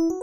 Өнөөдрийн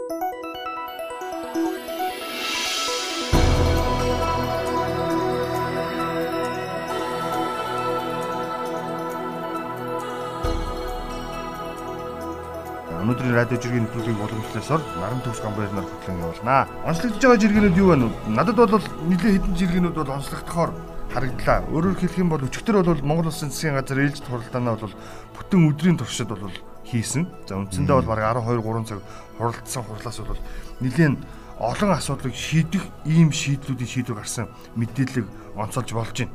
радио жиргэний нэвтрүүлгийн боломжлосоор наран төгс гамбайр нар хөтлөн явуулнаа. Онцлогдож байгаа жиргэнүүд юу вэ? Надад бол нэлээд хэдэн жиргэнүүд бол онцлогдохоор харагдлаа. Өөрөөр хэлэх юм бол өчигдөр бол Монгол Улсын засгийн газар ээлж хуралдаанаа бол бүтэн өдрийн туршид бол хийсэн. За үндсэндээ бол бараг 12 3 цаг хуралдсан хурлаас бол нэлээд олон асуудлыг шийдэх ийм шийдлүүдийн шийдвэр гарсан мэдээлэл онцолж болж байна.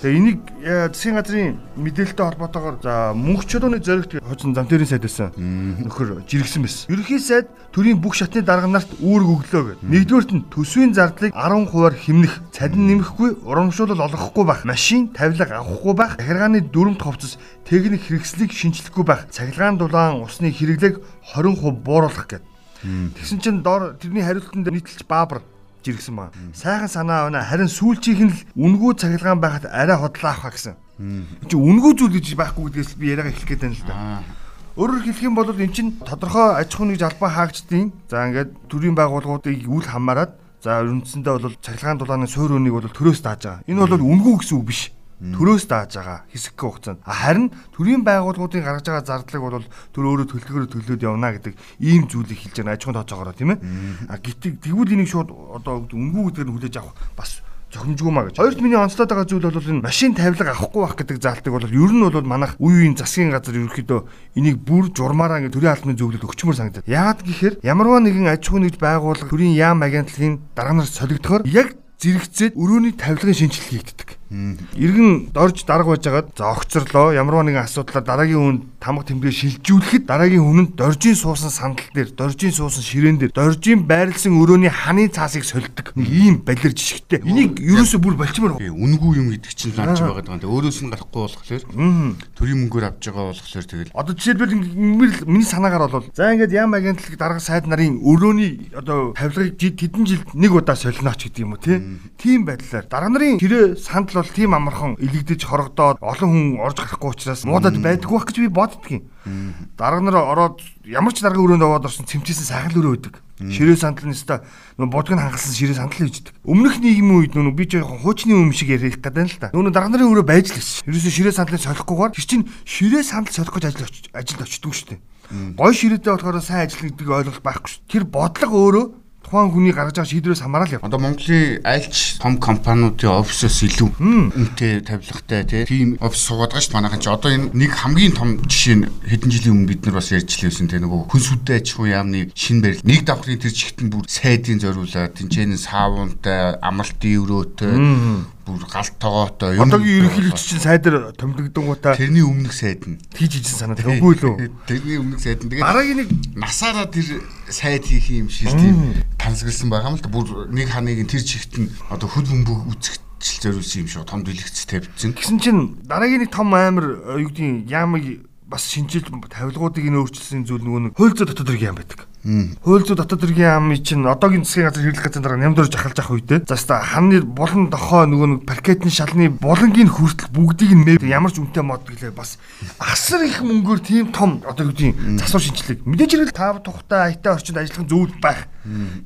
Тэгээ энийг э, засгийн газрын мэдээлэлтэй холбоотойгоор за мөнх чулууны зоригт хожин замтэрийн сайд байсан нөхөр жиргсэн байсан. Ерөнхий сайд төрийн бүх шатны дарга нарт үүрэг өглөө гэд. Нэгдүгээрт нь төсвийн зардлыг 10%-аар хэмнэх, цадин нэмэхгүй, урамшуулал олгохгүй байх, машин тавилга авахгүй байх, захиргааны дүрмт хувцас техник хэрэгслийг шинжлэхгүй байх, цахилгаан дулаан усны хэрэглээг 20% бууруулах гэд. Тэгсэн чинь доор тэрний хариултанд нийтэлж баабар жиргсэн баг. Сайхан санаа байна. Харин сүүлчийнх нь л үнгүү цахилгаан байхад арай хотлоо авах гэсэн. Чи үнгүү зүйл гэж байхгүй гэдгээс би яриага эхлэх гээд байна л да. Өөрөөр хэлэх юм бол эн чинь тодорхой аж ахуйн нэгж албан хаагчдын за ингээд төрийн байгууллагуудыг үл хамааран за үндсэндээ бол цахилгаан дулааны суурь өнийг бол төрөөс дааж байгаа. Энэ бол үнгүү гэсэн үг биш төрөөс дааж байгаа хэсэг хугацаанд харин төрийн байгууллагуудын гаргаж байгаа зардлыг бол төр өөрөө төлтгөрөөр төлөөд явна гэдэг ийм зүйлийг хэлж байгаа аж ахуйн тооцоогоор тийм ээ а гэтэл тэгвэл энийг шууд одоо үнгүү гэдгээр нь хүлээж авах бас зохимжгүй маа гэж. Хоёрт миний онцлоод байгаа зүйл бол энэ машин тавилга авахгүй байх гэдэг заалтыг бол ер нь бол манайх үе үеийн засгийн газар ерөөхдөө энийг бүр журмаараа ингэ төрийн албаны зөвлөлд өгчмөр санагдаад. Яагаад гэхээр ямарваа нэгэн аж ахуйн нэгж байгууллага төрийн яам агентлагийн дарга нар солигдохоор яг зэрэгцээд өрөөний тавилгын шинжилгээ хийгддэг. Иргэн дорж дарга байжгаад за огцорлоо ямар нэгэн асуудлаар дараагийн хүнд тамга тэмдэглээ шилжүүлэхэд дараагийн хүнд доржийн суусан сандал дээр доржийн суусан ширээн дээр доржийн байрлсан өрөөний ханы цаасыг сольдог. Нэг ийм балер жишгтэй. Энийг ерөөсөө бүр болчмоор. Үнгүй юм гэдэг чинь лаач байгаа даа. Өөрөөс нь гарахгүй болохоор төрийн мөнгөөр авч байгаа болохоор тэгэл. Одоо жишээлбэл миний санаагаар бол за ингээд ям агентлаг дарга сайд нарын өрөөний одоо тавилгыг тэдэн жилд нэг удаа солиноч гэдэг юм уу тийм байдлаар дарга нарын тэрэ сандал бол тийм амархан илэгдэж хорогдоод олон хүн орж гарахгүй учраас муудад байдгүй байх гэж би боддгийн. Дарга нар ороод ямар ч дарга өрөөнд аваад орсон цэмчээсэн сайхан өрөө өгдөг. Ширээ сандал нь өста нөө бодгыг хангалсан ширээ сандал хийждэг. Өмнөх нийгмийн үед нөө би яг хуучны юм шиг ярих гэдэг нь л та. Нөө дарга нарын өрөө байж л гэсэн. Ерөөсөө ширээ сандлыг солихгүйгээр чинь ширээ сандал солих гэж ажил ажилд очдөг шүү дээ. Гой ширээтэй болохоор сайн ажил гэдэг ойлголт байхгүй шүү. Тэр бодлого өөрөө тухайн хүний гаргаж байгаа шийдвэрээс хамаарал яв. Одоо Монголын айлч том компаниудын офисоос илүү үнэтэй тавилгатай тийм офис суугаад байгаа шүү дээ манайхан ч одоо энэ нэг хамгийн том жишээ нь хэдэн жилийн өмнө бид нар бас ярьж лээсэн тийм нөгөө хүн сүдэ аж ахуй яамны шинэ барил. Нэг давхрын тэр чигтэн бүр сайдын зориулаад тэнцэн саавунтай амралтын өрөөтэй бүр галт тоогоотой юм. Одоогийн ерөнхийлөгч чинь сайдэр томдогдонгуудаа тэрний өмнөх сайд нь тийж ижин санаа тавьгүй лөө. Тэрний өмнөх сайд нь тэгээд дараагийн нэг насаараа тэр сайд хийх юм шиг тийм тансагласан байгаа юм л да. Бүр нэг ханыг тэр чигт нь одоо хөл бөмбөг үзэх жил зориулсан юм шиг том дэлгэц тавьчихсан. Гэсэн чинь дараагийн нэг том амар юу гэдгийг яамыг бас шинжил тавилгуудыг ин өөрчилсөн зүйл нөгөө нэг зүйн дотоод хэрэг юм байдаг. Зүйн дотоод хэргийн яам чинь одоогийн засгийн газар хэрэглэх газар дараа нямдорж ахалж авах үедээ за ста ханы болон дохоо нөгөө нэг паркетны шалны булангийн хүртэл бүгдийг нь мэв ямар ч үнэтэй мод гэлээ бас асар их мөнгөөр тийм том одоо гэдэг засвар шинжилгээ мэдээж хэрэг тав тухтай аятаа орчинд ажиллах зүйл байх.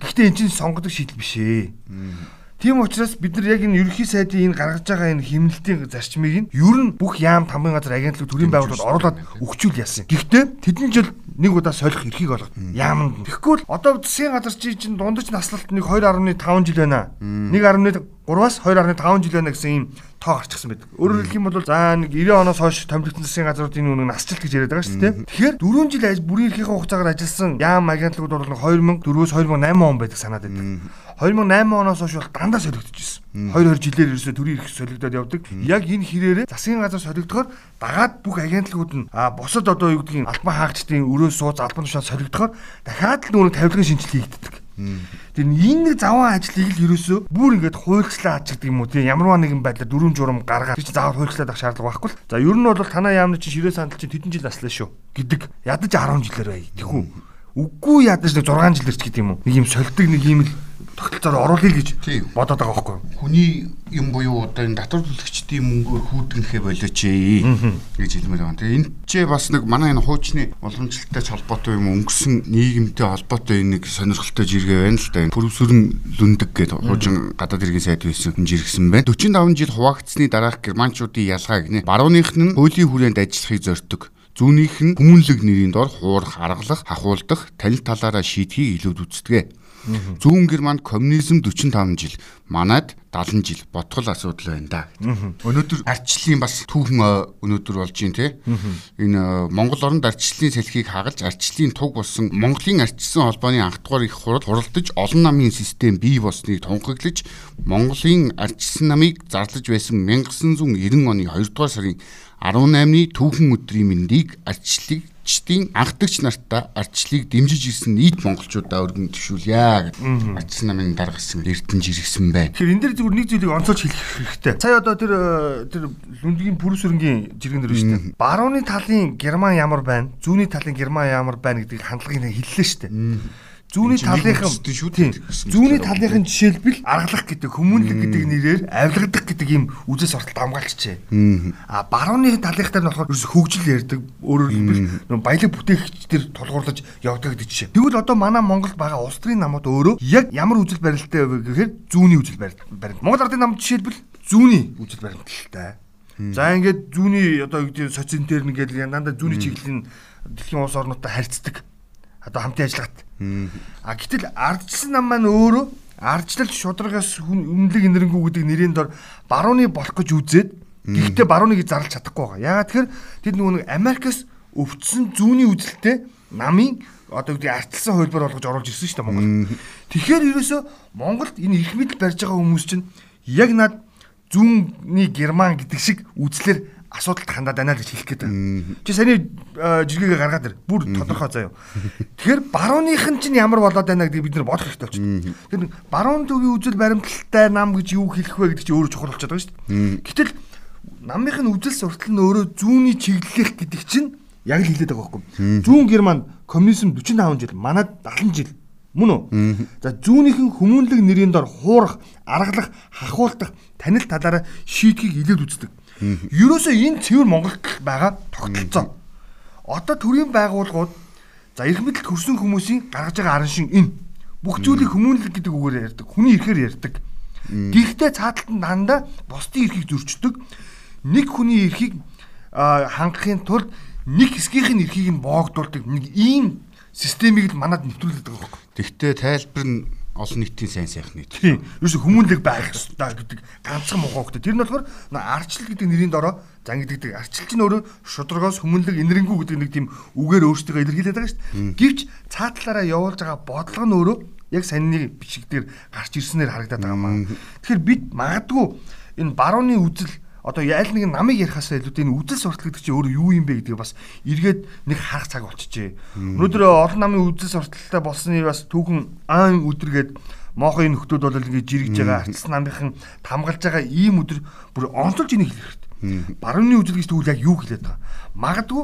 Гэхдээ эн чинь сонгодог шийдэл биш ээ. Тийм учраас бид нар яг энэ ерөнхий сайдын энэ гаргаж байгаа энэ химнэлтийн зарчмыг нь ер нь бүх яам тамгын газар агентлаг төрийн байгууллагад оруулаад өгчүүл яасан. Гэхдээ тэдэн жил нэг удаа солих эрхийг олгоод яамд. Тэгэхгүй л одоо засгийн газар чи чинь дундаж наслалт нэг 2.5 жил байна. 1.3-аас 2.5 жил байна гэсэн ийм тоо гарчихсан байдаг. Өөрөөр хэлэх юм бол за нэг 90 оноос хойш томилогдсон засгийн газруудын үнэ насжилт гэж яриад байгаа шүү дээ. Тэгэхээр 4 жил бүрийн эрхийн хугацаагаар ажилласан яам агентлагууд бол 2004-өөс 2008 он байдаг санаад байдаг. 2008 оноос хойш бол дандаа солигдож ирсэн. 2 2 жилээр ерөөсөө төрийн ирэх солигдоод явдаг. Яг энэ хэрээрээ засгийн газар солигдохоор дагаад бүх агентлагууд нь а бусад одоо юу гэдгийг албан хаагчдын өрөө сууц албан тушаал солигдохоор дахиад л нөгөө тавилгын шинжилгээ хийгддэг. Тэр энэ нэг заван ажлыг л ерөөсөө бүр ингээд хуульчлаа ач гэдэг юм уу тийм ямарваа нэгэн байдлаар дөрвөн журам гаргаад чи заавал хуульчлаад авах шаардлага байхгүй л. За ер нь бол танаа яамны чи ширээ сандал чи тэдэн жил наслаа шүү гэдэг ядаж 10 жилээр бай. Тэхүү Үгүй ядаж нэг 6 жил ирч гэдэг юм уу? Нэг юм солидог нэг юм л тогтолцоор оруулъя гэж бодоод байгаа байхгүй юу? Хүний юм буюу одоо энэ татвар төлөгчдийн мөнгөөр хүүдгэнхээ болооч ээ гэж хэлмээр байна. Тэгээ энэ ч бас нэг манай энэ хуучны уламжлалтай холбоотой юм өнгөрсөн нийгэмтэй холбоотой энэ нэг сонирхолтой жиргээ байна л да. Пүрвсүрэн Лүндэг гэдэг хуучин гадаад иргэн сайд байсан жиргсэн байна. 45 жил хуваагдсны дараах германчуудын ялгааг нэ барууных нь хуулийн хүрээнд ажиллахыг зорддог. Зүүнийх нь хүмүүнлэг нэрийн дор хуурах, аргалах, хахуулдах, танил талаараа шийдхийг илүүд үздэг. Зүүн Германд коммунизм 45 жил, манайд 70 жил ботгол асуудал байна да. Өнөөдөр арчлалын бас түүхэн э, өнөөдөр болж байна те. Энэ э, Монгол оронд арчлалын салхийг хагалж арчлалын туг болсон Монголын арчсан холбооны анх дугаар их хурал хуралдаж олон намын систем бий болсныг тунхаглаж Монголын арчсан намыг зарлаж байсан 1990 оны 2 дугаар сарын 18-ны түүхэн өдрийн мэндийг арчлагчдын анхдагч нартаа арчлыг дэмжиж ирсэн нийт монголчуудаа өргөн төшүүлье гэдэг арчсан намын даргасан эрдэнэ жиргсэн байна. Тэгэхээр энэ дээр зүгээр нэг зүйлийг онцолж хэлэх хэрэгтэй. Сая одоо тэр э, тэр Лүндгийн Пүрүсүрэнгийн жиргэн дээр шүү дээ. Барууны талын Герман ямар байна? Зүүнний талын Герман ямар байна гэдгийг хандлагыг нэг хэллээ шүү дээ. Зүүнний талынхан Зүүнний талынхан жишээлбэл аргалах гэдэг хүмүүнлэг гэдэг нэрээр авилгадах гэдэг ийм үзэл сурталт хамгаалчихжээ. А барууны талынхтар нь болохоор ерөөс хөгжил ярьдаг. Өөрөөр хэлбэл баялаг бүтээгчдэр тулгуурлаж явдаг гэдэг жишээ. Тэгвэл одоо манай Монголд байгаа улс төрийн намууд өөрөө яг ямар үзэл баримталтай вэ гэхээр зүүнний үзэл баримт. Монгол Ардын намд жишээлбэл зүүнний үзэл баримталтай. За ингээд зүүнний одоо юу гэдэг социентер нэгэл дандаа зүүнний чиглэлийн дэлхийн улс орнуудтай харьцдаг. Одоо хамтын ажиллагаат. А гэтэл ардчилсан нам маань өөрөө ардчлал шударгаас өмнөлөг инэрэнгүү гэдэг нэрийн дор барууны болох гэж үзээд гэхдээ барууныг зарлж чадахгүй байгаа. Яагаад тэгэхээр тэд нөгөө нэг Америкаас өвчсөн зүүнний үзэлтэй намын одоо үгүй ардчилсан хөлбөр болгож оруулж ирсэн шүү дээ Монгол. Тэгэхээр ерөөсөө Монголд энэ их мэдл барьж байгаа хүмүүс чинь яг над зүүнний герман гэдэг шиг үзлэр асуудалд хандаад байна л гэж хэлэх гээд байна. Чи саний э, жиргэгээ гаргаад ир. Бүр тодорхой заяа. Тэгэхээр барууных нь чинь ямар болоод байна гэдгийг бид нар бодох хэрэгтэй болчихно. Тэр баруун төвийн үзэл баримталтай нам гэж юу хэлэх вэ гэдэг чинь өөрөө чухал болчиход байгаа шүү дээ. Гэтэл намынх нь үзэл суртал нь өөрөө зүүнний чиглэлэх гэдэг чинь яг л хэлээд байгаа байхгүй. Зүүн Германд коммунизм 45 жил, манад 70 жил Мөн үү? За зүүнийхэн хүмүүнлэг нэрийн дор хуурах, аргалах, хахуулдах, танил талаараа шийдгийг илээд үздэг. Ерөөсөө энэ цэвэр Монголд байгаа тогтолцоо. Одоо төрийн байгууллагууд за эрх мэдэлд хүрсэн хүмүүсийн гаргаж байгаа аран шин энэ бүх зүйлийг хүмүүнлэг гэдэг үгээр ярьдаг. Хүний эрхээр ярьдаг. Гэхдээ цааталт нь дандаа бусдын эрхийг зөрчдөг. Нэг хүний эрхийг хангахын тулд нэг хэсгийнх нь эрхийг нь боогдуулдаг. Нэг ийм системийг л манад нэвтрүүлээд байгаа байхгүй. Тэгтээ тайлбар нь олон нийтийн сайн сайхны. Тийм. Юусе хүмүүнлэг байх ёстой гэдэг ганцхан мохогтой. Тэр нь болохоор арчлал гэдэг нэрийн дороо зан гэдэг арчлал чинь өөрөө шударгоос хүмүүнлэг инэрэнгүү гэдэг нэг тийм үгээр өөрсдөө илэрхийлээд байгаа шүү дээ. Гэвч цаатлаараа явуулж байгаа бодлого нь өөрөө яг санийны бичиг дээр гарч ирснээр харагдаад байгаа маа. Тэгэхээр бид магадгүй энэ барууны үзэл одоо яйл нэг намыг ярихаасаа илүү энэ үзэл суртал гэдэг чинь өөрөө юу юм бэ гэдгийг бас эргээд нэг харах цаг болчихжээ. Өнөөдөр олон намын үзэл сурталтай болсны бас түүхэн аан өдргээд моохын нөхдүүд бол ингэ жирэгж байгаа арчсан намынхан тамгалж байгаа ийм өдөр бүр онцолж энийг хэлэх хэрэгтэй. Барууны үзэл гэж тэгвэл яг юу хэлээд байгаа. Магадгүй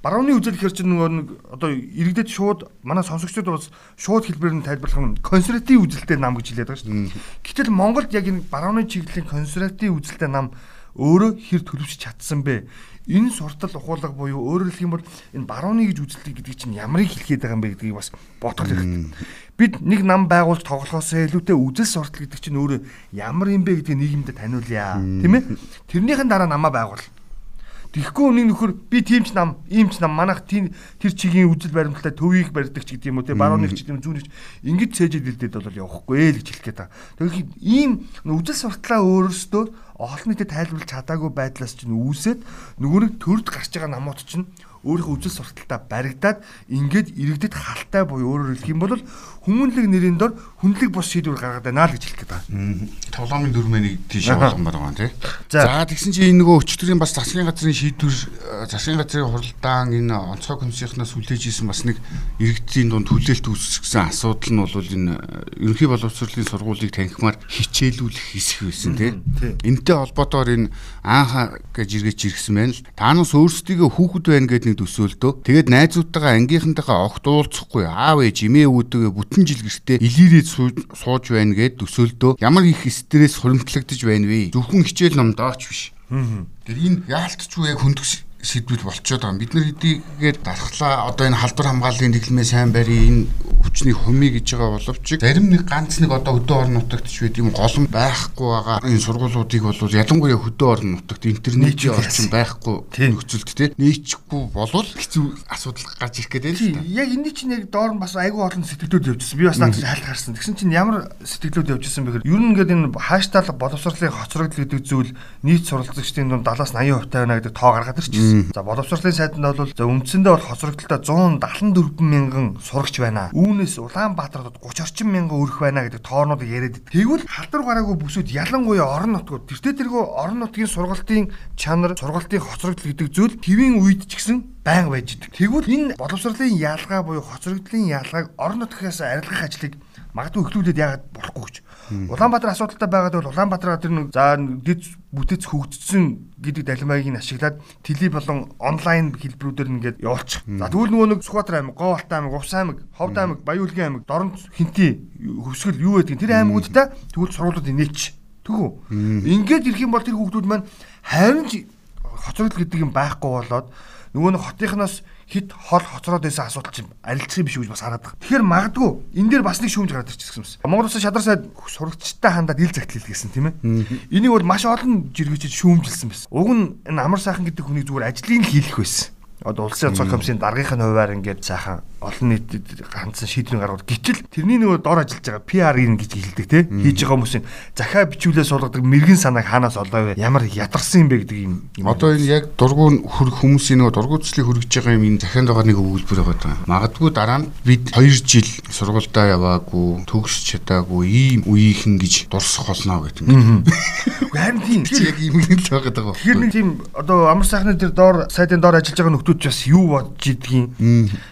барууны үзэл гэхэр чинь нөгөө нэг одоо иргэдэд шууд манай сонсогчдод бас шууд хэлбэрээр нь тайлбарлах нь консерватив үзэлтэй нам гэж хэлээд байгаа шүү дээ. Гэтэл Монголд яг энэ барууны чиглэлийн консерватив үзэлтэй нам өөрөө хэр төлөвшөж чадсан бэ? Энэ суртал ухуулга буюу өөрөөр хэлэх юм бол энэ барууны гэж үзэлтэй гэдэг чинь ямарыг хэлгээд байгаа юм бэ гэдгийг бас бодох хэрэгтэй. Бид нэг нам байгуулж тоглохоос илүүтэй үзэл суртал гэдэг чинь өөрөө ямар юм бэ гэдгийг нийгэмдээ таниулъя. Тийм ээ? Тэрнийхэн дараа намаа байгуул. Тэгэхгүй үнийг нөхөр би тийм ч нам, ийм ч нам манайх тийм тэр чигийн үжил баримталтай төвийг барьдаг ч гэдэг юм уу те барууныг ч гэдэг юм зүүнийч ингэж цээжэд илдээд бол явахгүй ээ л гэж хэлэх гээд байгаа. Тэгэхээр ийм үжил суртлаа өөрөөсөө олон нийтэд тайлбарлаж чадаагүй байдлаас чинь үүсээд нөгөө нэг төрд гарч байгаа намууд чинь өөрийнхөө үжил сурталтаа баригдаад ингээд иргэдэд халтай буюу өөрөөр хэлэх юм бол хүмүүнлэг нэрийн дор хүнлэг бос шийдвэр гаргаад байна л гэж хэлэх гээд байна. Тоглоомын дөрмөнийг тийш явуулмаар байгаа тий. За. Тэгсэн чинь энэ нөгөө өчтөрийн бас засгийн газрын шийдвэр э, засгийн газрын хуралдаан энэ онцгой комиссийнхнаас хүлээж исэн бас нэг иргэдийн дунд хүлээлт үүсгэсэн асуудал нь бол энэ э, ерөнхий боловсролын сургуулийг танхимаар хичээлүүлэх хэсэг байсан тий. тий. Энтэй холбоотойгоор энэ анха гэж иргэж иргсэн байна л. Та нас өөрсдийгөө хүүхэд байна гэдэг хүүхдийн төсөөлтөө тэгээд найзуудтайгаа ангийнхантайгаа огт уулзахгүй аав ээж эмээ үүдээ бүтэн жил гэртээ илэрээд сууж байна гэд төсөөлтөө ямар их стресс хуримтлагдаж байна вэ? Зөвхөн хичээл ном дооч биш. Тэр энэ яалтчгүй яг хөндөгс сэдвүүд болчиход байгаа. Бид нар хэдийгээр дархлаа одоо энэ халдвар хамгааллын дэглэмээ сайн барь энэ хүчний хумий гэж байгаа боловч зарим нэг ганц нэг одоо хөдөө орон нутагт ч байд юм голом байхгүй байгаа энэ сургуулиудыг бол ялангуяа хөдөө орон нутагт интернетийн орчин байхгүй нөхцөлд те нээчихгүй болвол хэцүү асуудал гарч ирэх гэдэг юм. Яг энэ чинь яг доор нь бас айгүй олон сэтгэлдүүд явжсэн. Би бас наад хальт харсан. Тэгсэн чинь ямар сэтгэлдүүд явжсэн бэ гэхээр ер нь ингээд энэ хаштаг боловсролын хоцрогдол гэдэг зүйл нийт суралцагчдын дунд 70-аас 80% тавина гэдэг тоо гаргаад ирчихсэн. За боловсролын сайданд бол за үндсэндээ бол хоцрогдолтой 174 мянган сурагч байна. Үүнээс Улаанбаатарт 30 орчим мянган өрх байна гэдэг тоорнууд яриад идэв. Тэгвэл халдвар гараагүй бүсүүд ялангуяа орон нутгууд тэртээ тэргүй орон нутгийн сургалтын чанар, сургалтын хоцрогдол гэдэг зүйл твийн үед ч гэсэн байнга байж идэг. Тэгвэл энэ боловсролын яалгаа буюу хоцрогдлын яалгааг орон нутгаас арилгах ажлыг магадгүй өглүүлээд яагаад болохгүй гэж. Улаанбаатар асуудалтай байгаад бол Улаанбаатар тэр нэг за дэд бүтэц хөгжсөн гэдэг далимайгийг ашиглаад теле болон онлайн хэлбэрүүдээр ингээд явуулчих. За тэгвэл нөгөө нэг Сүхбаатар аймаг, Говьалтай аймаг, Увс аймаг, Ховд аймаг, Баян-Улгийн аймаг, Дорнод хинти хөвсгөл юу байдгийг тэр аймагуудтай тэгвэл сургуулиуд нээч. Тэгвэл ингээд ирэх юм бол тэр хүүхдүүд маань харин хоцрогдол гэдэг юм байхгүй болоод нөгөө нэг хотынхноос хит хол хоцроод байсан асуудал чинь арилцах юм биш үү гэж бас хараад байгаа. Тэгэхээр магадгүй энэ дээр бас нэг шүүмж гараад ирчихсэн юмс. Монгол Улсын шадар сайд сурагчтай хандаад ил загтлал гэсэн тийм ээ. Энийг бол маш олон жиргэжид шүүмжилсэн байсан. Уг нь энэ амар сайхан гэдэг хүний зүгээр ажлыг хийх байсан одоо улсын онцгой комиссийн даргийнхын хуваар ингээд сайхан олон нийтэд ганцхан шийдвэрийн гаргууд гítэл тэрний нөгөө дор ажиллаж байгаа PR-ийн гэж хэлдэг те хийж байгаа хүмүүсийн захаа бичүүлээ суулгадаг мэрэгэн санааг хаанаас олоо вэ ямар ядарсан юм бэ гэдэг юм одоо энэ яг дургуун хөрөх хүмүүсийн нөгөө дургуутслыг хөргөж байгаа юм энэ захианд байгаа нэг өгүүлбэр байгаа даа. Магадгүй дараа нь бид 2 жил сургуультай яваагүй төгсч чадаагүй ийм үеийнхэн гэж дурсах болно гэдэг юм. Харин тийм. Яг ийм л байгаа даа тэгэхээр нэг тийм одоо амар сайхны тэр доор сайдын доор ажиллаж байгаа нөхдүүд ч бас юу бодж идгийг?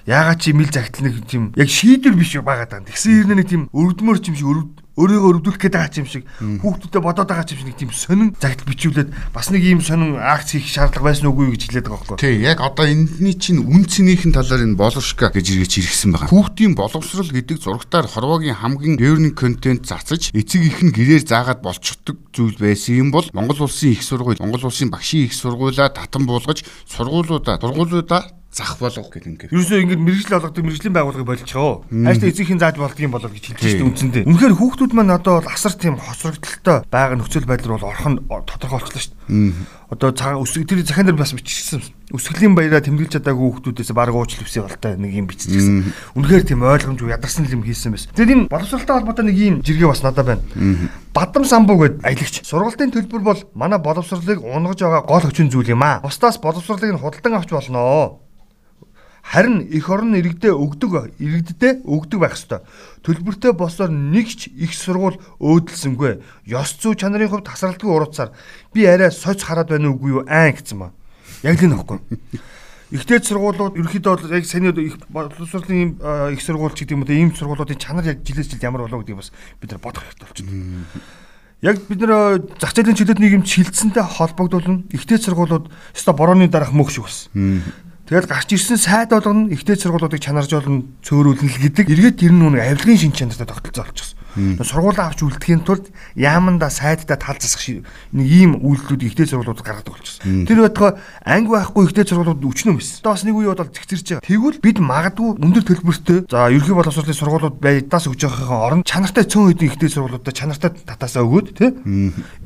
Яагаад чи мэл загтал нэг тийм яг шийдвэр биш байгаа даа. Тэгсэн хэрнээ нэг тийм өрөвдмөр юм шиг өрөвд өөрийгөө өрөвдүүлэх гээд байгаа юм шиг хүүхдүүдэд бодоод байгаа юм шиг нэг тийм сонин загтал бичүүлээд бас нэг ийм сонин акц хийх шаардлага байсан уугүй гэж хэлээд байгаа байхгүй. Тий, яг одоо энэний чинь үн цэнийхэн талаар энэ боловшка гэж иргэж иргсэн байгаа. Хүүхдийн боловсрал гэдэг зурагтаар хорвоогийн хамгийн learning content цацаж эцэг их нь гэрээр заагаад болчихдог зүйл байсан юм бол Монгол улсын их сургууль, Монгол улсын багшийн их сургуулаа татан буулгаж сургуулиудаа, тургуулиудаа зах болго гэдэг ингээд. Юусоо ингээд мэрэгжил олгодог мэрэгжлийн байгууллагыг болчихоо. Хайштай эцгийн зааж болдго юм болол гэж хэлж байна үндсэндээ. Үнэхээр хүүхдүүд маань одоо бол асар тийм хоцрогдолтой байгаа нөхцөл байдал бол орхон тодорхойлчлаа дээ. Одоо цагаан өсөг тэр захиан дээр бас бичсэн. Өсгөлийн баяраа тэмдэглэж чадаагүй хүүхдүүдээс баг уучлал хүсээ болтой нэг юм биччихсэн. Үнэхээр тийм ойлгомжгүй ядарсан юм хийсэн байсан. Тэгээд энэ боловсролтой холбоотой нэг юм жиргээ бас надад байна. Бадам самбуу гэд аялагч. Сургалтын төлбөр бол манай боловсролыг унгаж байгаа гол хүчин зүйл юм аа. Бусдаас боловсролыг нь худалдан авч болно харин эх орон иргэдээ өгдөг иргэддээ өгдөг байх ёстой. Төлбөртэй босоор нэг ч их сургууль өөдөлсөнгүй. Ёс зүй чанарын хувьд тасралтгүй урууцаар би арай соц хараад байна уугүй юу айн гэсэн ба. Яг л нөхгүй. Ихтэй сургуулиуд бол яг саний их боловсролын их сургууль ч гэдэг юм уу ийм сургуулиудын чанар яг жилээс жилд ямар болоо гэдгийг бас бид нар бодох хэрэгтэй болчихно. Яг бид нэр зах зээлийн чөлөөт нийгэмд шилжсэнтэй холбогдуулна. Ихтэй сургуулиуд өстой борооны дараах мөх шүү бас. Тэгэл гарч ирсэн сайд болгоно ихтэй сургуулиудыг чанаржуулна, цөөрүүлнэ л гэдэг. Эргээд тэр нь нэг авилгын шин чанартай тогтолцоо болчихсон. Сургуулаа авч үлдэхийн тулд яаманда сайдтай тал засах нэг ийм үйлдэлүүд ихтэй сургуулиуд гаргадаг болчихсон. Тэр байтугай анги байхгүй ихтэй сургуулиуд өчнөө. Одоо бас нэг үе бодол зэгцэрч байгаа. Тэгвэл бид магадгүй өндөр төлбөртэй за ерхий боловсролын сургуулиуд байдаас өгж байгаахын оронд чанартай цөөн хэдэн ихтэй сургуулиудад чанартай татаасаа өгөөд тий.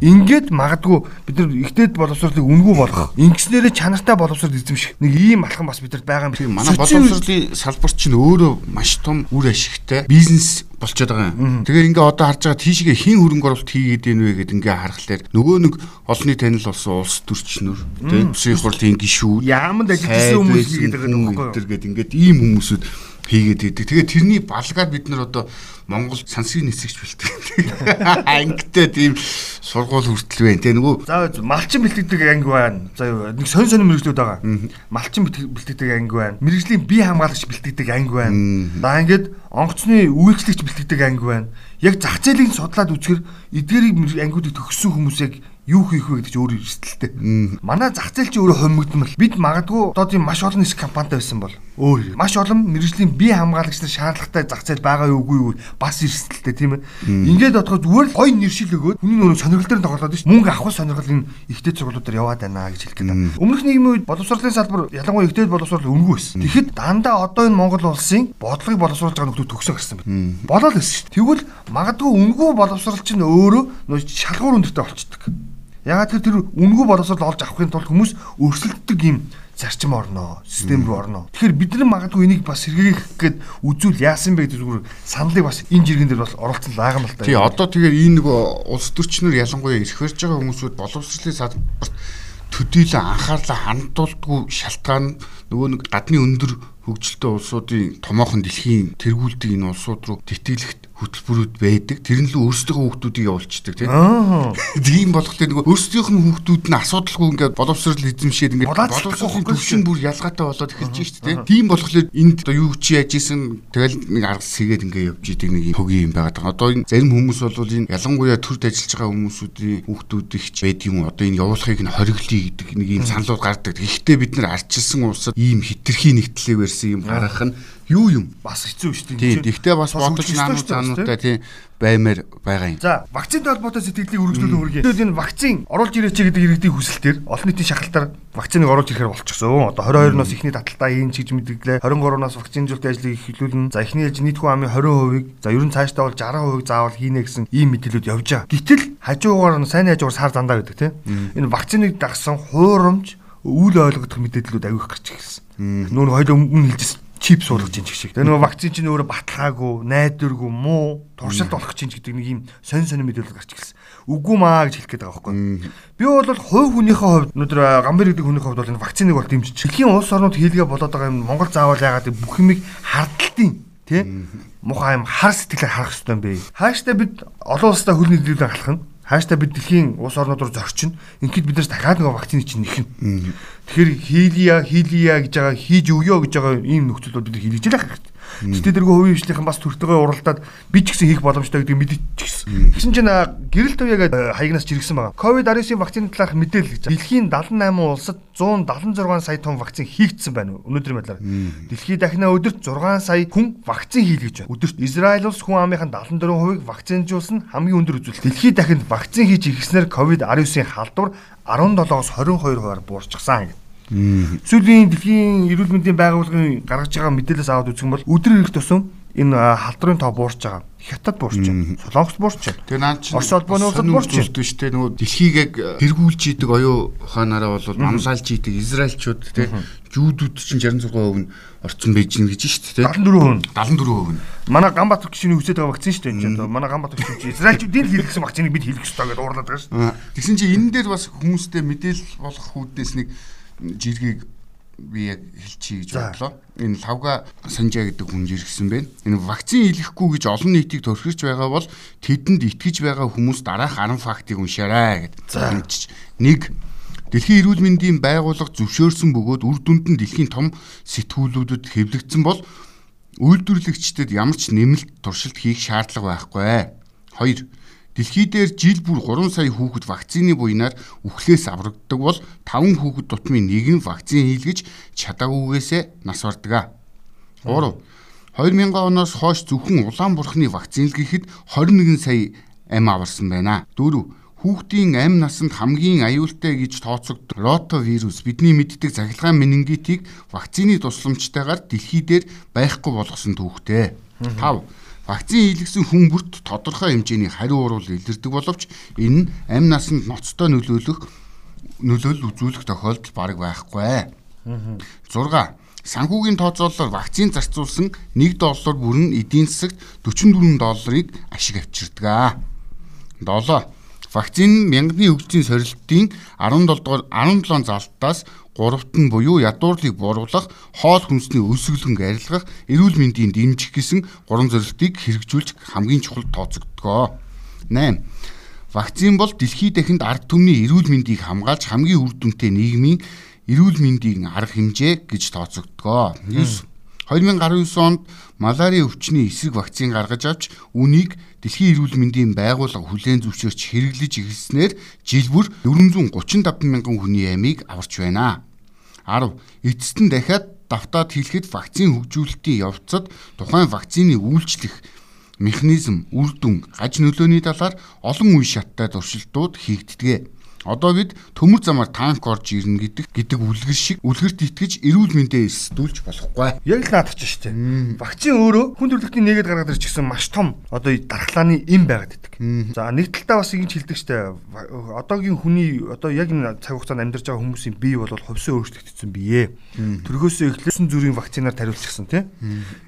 Ингээд магадгүй бид нар ихтэй боловсролыг үнгүй болгох. Ингэснээрээ чанартай боловсрол эзэмших нэг ийм алхам бас бидэнд байгаа юм. Манай боловсролын салбар чинь өөрөө маш том үр ашигтай бизнес болчиход байгаа юм. Тэгэхээр ингээ одоо харж байгаа тийшээ хин хөрөнгө оруулалт хийгээд байна вэ гэд ингээ харахаар нөгөө нэг олонний танил болсон улс төрчнөр тийм бүсийн хурлын гишүүд яамд ажилласан хүмүүс хийгээд байгаа юм. Тэр гээд ингээд ийм хүмүүсүүд хийгээд идэг. Тэгээд тэрний балгаар бид нар одоо Монгол сансрын нисгч бэлтгэдэг. Ангитай тийм сургууль хүртэл байна. Тэ нөгөө за малчин бэлтгэдэг анги байна. За нэг сонь сонь мэрэгжлүүд байгаа. Малчин бэлтгэдэг анги байна. Мэрэгжлийн бие хамгаалагч бэлтгэдэг анги байна. За ингээд онгоцны үйлчлэгч бэлтгэдэг анги байна. Яг зах зээлийг судлаад үзэхэр эдгээрийг ангиудыг төгссөн хүмүүсийг юу хийх вэ гэдэг чи өөр эрсдэлтэй. Манай зах зээл чи өөрөө хомигдмал. Бид магадгүй одоо тийм маш олон нисэх компанитай байсан бол өөр. Маш олон мэрэгжлийн бие хамгаалагч нар шаардлагатай зах зээл байгаа юу үгүй юу бас эрсдэлтэй тийм ээ. Ингээд бодоход зүгээр л гой нэршил өгөөд хүний нөгөө сонирхол дээр тоглоод ш. Мөнгө авах сонирхол энэ ихтэй сургуулиудаар яваад байна гэж хэлэх гээд. Өмнөх нийгмийн үед боловсролын салбар ялангуяа ихтэй боловсрол өнгө байсан. Тэгэхэд дандаа одоо энэ Монгол улсын бодлогыг боловсруулж байгаа нөхдөд төгсөө гарсан байна. Болоод байсан ш. Тэгвэл магадгүй өнгөө боловсролч нь өөрөө нөгөө шалгуур өндөртэй болчдөг. Ягаад тэр тэр үнгүй боловсрол олж авахын тулд хүмүүс өрсөлддөг юм зарчим орноо, систем рүү орноо. Тэгэхээр бид нар магадгүй энийг бас сэргээх гээд үзүүл яасан бэ гэдэг зүгээр саналыг бас энэ жиргэн дээр бас оруулсан лагам л та. Тий, одоо тэгээд энэ нөгөө улс төрчнөр ялангуяа ирэх барьж байгаа хүмүүсүүд боловсролын салбарт төдийлөн анхаарлаа хандуулдаггүй шалтгаан нөгөө нэг гадны өндөр хөгжилтэй улсуудын томоохон дэлхийн тэргүүлдэг энэ улсууд руу тэтгэлэгт хөтөлбөрүүд байдаг. Тэр нь л өөрсдийнхөө хүүхдүүдийг явуулчихдаг тийм. Тийм болохоор нөгөө өөрсдийнх нь хүүхдүүд нь асуудалгүй ингээд боловсрол эзэмшээд ингээд боловсролын төвшин бүр ялгаатай болоод эхэлж шүү дээ. Тийм болохоор энд одоо юу чи яаж исэн тэгэл нэг арга сэгээд ингээд явж идэг нэг хөгийн юм байгаад байгаа. Одоо энэ зарим хүмүүс бол энэ ялангуяа төрд ажиллаж байгаа хүмүүсүүдийн хүүхдүүдийг ч байдаг юм. Одоо энэ явуулахыг нь хориглоё гэдэг нэг юм саналууд гардаг. Гэхдээ бид нар арчилсан улсад ийм хитрхи нэгтлээ барьсан юм гаргах нь юу юм бас хэцүү шүү дээ. Тийм. Гэхдээ бас бодож наамуу цаануудаа тийм баймаар байгаа юм. За, вакцинтай холбоотой сэтгэлийг үргэлжлүүлэн хүргэе. Тэгвэл энэ вакцин оруулж ирээч гэдэг иргэдийн хүсэлтээр олон нийтийн шахалтаар вакциныг оруулж ирэхээр болчихсон. Одоо 22-ноос ихний таталтаа ийн чиж мэдгэлээ. 23-наас вакцинжуулалтын ажлыг эхлүүлнэ. За, ихний ээлж нийт хүн амын 20%-ийг за ер нь цаашдаа бол 60% заавал хийнэ гэсэн ийм мэдээлүүд явж байгаа. Гэтэл хажуугаар нь сайн хажуугаар сар дандаа гэдэг тийм. Энэ вакциныг дагсан хуурамч үйл ойлгох мэдээллүүд авих гарч ирсэн. Нүүр хоёул өмнө хэлжсэн чип суулгаж ин шиг. Тэгээ нөгөө вакцин чинь өөрөө баталгаагүй, найдваргүй, муу, туршилт болох чинь гэдэг нэг юм сонь сонь мэдээлэл гарч ирсэн. Үгүй маа гэж хэлэх гээд байгаа байхгүй. Би бол хувь хүнийхээ хувьд өнөөдөр гамбар гэдэг хүнийхээ хувьд бол энэ вакциныг бол дэмжиж. Дэлхийн улс орнууд хийлгээ болоод байгаа юм Монгол заавал яагаад бүх юмыг хардталтын тий муухай юм хар сэтгэлээр харах хэрэгтэй юм бэ. Хааштай бид олон улстай хөл нийлүүлэн халах нь хааштай бид дэлхийн улс орнууд руу зорчин ингээд биднээс дахиад нэг вакцины чинь нэхнэ. Тэгэхээр хийлия хийлия гэж байгаа хийж өгөө гэж байгаа ийм нөхцөл бол бид хийлгэж л байх хэрэгтэй. Гэтэ тэргүй хувийн хвшлийнхэн бас төртөгөө уралдаад би ч гэсэн хийх боломжтой гэдгийг мэдчихсэн. Тэгсэн чинь гэрэл төвягээд хаягнаас жиргсэн байгаа. Ковид-19-ийн вакцины талаарх мэдээлэл гэж. Дэлхийн 78 улсад 176 сая тонн вакцин хийгдсэн байна өнөөдрийн байдлаар. Дэлхийд дахина өдөрт 6 сая хүн вакцин хийлгэж байна. Өдөрт Израиль улс хүн амынхаа 74%-ийг вакцинжуулсан хамгийн өндөр үзүүлэлт. Дэлхийд дахинд вакцин хийж иргэснээр ковид-19-ийн халдвар 17-оос 22%-аар буурчихсан гэдэг. Сүүлийн дэлхийн эрүүл мэндийн байгууллагын гаргаж байгаа мэдээлэлээс аваад үзэх юм бол өдөр ирэх тусам энэ халдварын тоо буурч байгаа. Хятад буурч байна. Солонгос буурч байна. Тэгээ наад чинь Орос улбанууд буурч байна шүү дээ. Нөгөө дэлхийг яг тэргүүлж идэг оюу ухаанаараа бол манлайлж идэг Израильчууд те жүүдүүд чинь 66% нь орцсон байж гин гэж шүү дээ. 74%. 74% нь. Манай Ганбаатар гişүний хүсэж байгаа вакцин шүү дээ. Одоо манай Ганбаатар гişүн Израильчүүдийн хийлгэсэн вакциныг бид хийлгэх ёстой гэдээ уурлаад байгаа шүү. Тэгсэн чинь энэ дээр бас хүмүүстэй мэдээлэл болох хүүднээс нэг жиргийг би яг хэлчихье гэж бодлоо. Энэ лавга санжаа гэдэг хүн жиргсэн байна. Энэ вакцин хийлгэхгүй гэж олон нийтийг төрхирч байгаа бол тэдэнд итгэж байгаа хүмүүс дараах 10 фактыг уншаарай гэдэг. Нэг Дэлхийн эрүүл мэндийн байгууллага зөвшөөрсөн бөгөөд үр дүнд нь дэлхийн том сэтгүүлүүдэд хэвлэгдсэн бол үйлдвэрлэгчдэд ямар ч нэмэлт туршилт хийх шаардлага байхгүй. 2 Дэлхий дээр жил бүр 3 сая хүүхэд вакцины буйнаар үхлээс аврагддаг бол 5 хүүхэд тутмын нэг нь вакцин хийлгэж чадаагүйгээсээ нас бардаг. 3. 2000 оноос хойш зөвхөн улаан бурхны вакцинлгэхэд 21 сая ам аварсан байна. 4. Хүүхдийн амь насанд хамгийн аюултай гэж тооцогддог ротовирус бидний мэддэг захилгаан менингитийг вакцины тусламжтайгаар дэлхий дээр байхгүй болгосон түүхтэй. 5 Вакцин хийлгсэн хүн бүрт тодорхой хэмжээний хариу урвал илэрдэг боловч энэ нь амь насанд ноцтой нөлөөлөх нөлөөлөл үзүүлэх тохиолдол бараг байхгүй. 6. Санхүүгийн тооцоололоор вакцин зарцуулсан 1 доллар бүрэн эдийн засагт 44 долларыг ашиг авчирдаг. 7. Вакцин мянганы өвчтөний сорилтын 17 дугаар 17 залтаас гуравт нь буюу ядуурлыг бууруулах, хоол хүнсний өсөглөнг арилгах, эрүүл мэндийн дэмжих гэсэн гурван зорилтыг хэрэгжүүлж хамгийн чухал тооцогдгоо. 8. Вакцин бол дэлхийд дахинд ард түмний эрүүл мэндийг хамгаалж хамгийн үр дүнтэй нийгмийн эрүүл мэндийн арга хэмжээ гэж тооцогдгоо. 9. 2019 онд малари өвчний эсрэг вакцин гаргаж авч үнийг Дэлхийн эрүүл мэндийн байгууллага хүлээн зөвшөөрч хэрэглэж эхэлснээр жил бүр 435 мянган хүний амийг аварч байна. 10. Эцэст нь дахиад давтаад хэлэхэд вакцин хөгжүүлэлтийн явцад тухайн вакцины үйлчлэх механизм, үр дүн, гаж нөлөөний талаар олон үе шаттай туршилтууд хийгддэг. Одоо бид төмөр замаар танк орж ирнэ гэдэг гэдэг үлгэр шиг үлгэрт итгэж эрүүл мэндээ эрсдүүлж болохгүй. Яг л наадах ч шүү дээ. Вакцин өөрөө хүн төрөлхтний нэгэд гаргаад ирж гисэн маш том одоо дархлааны эм байгаад идэг. За нэг талдаа бас ингэж хэлдэг шүү дээ. Одоогийн хүний одоо яг энэ цаг хугацаанд амьдарч байгаа хүмүүсийн бие бол хувьсан өөрчлөгдсөн бие. Төрхөөсөө эхлэсэн зүрийн вакцинаар тариулчихсан тий.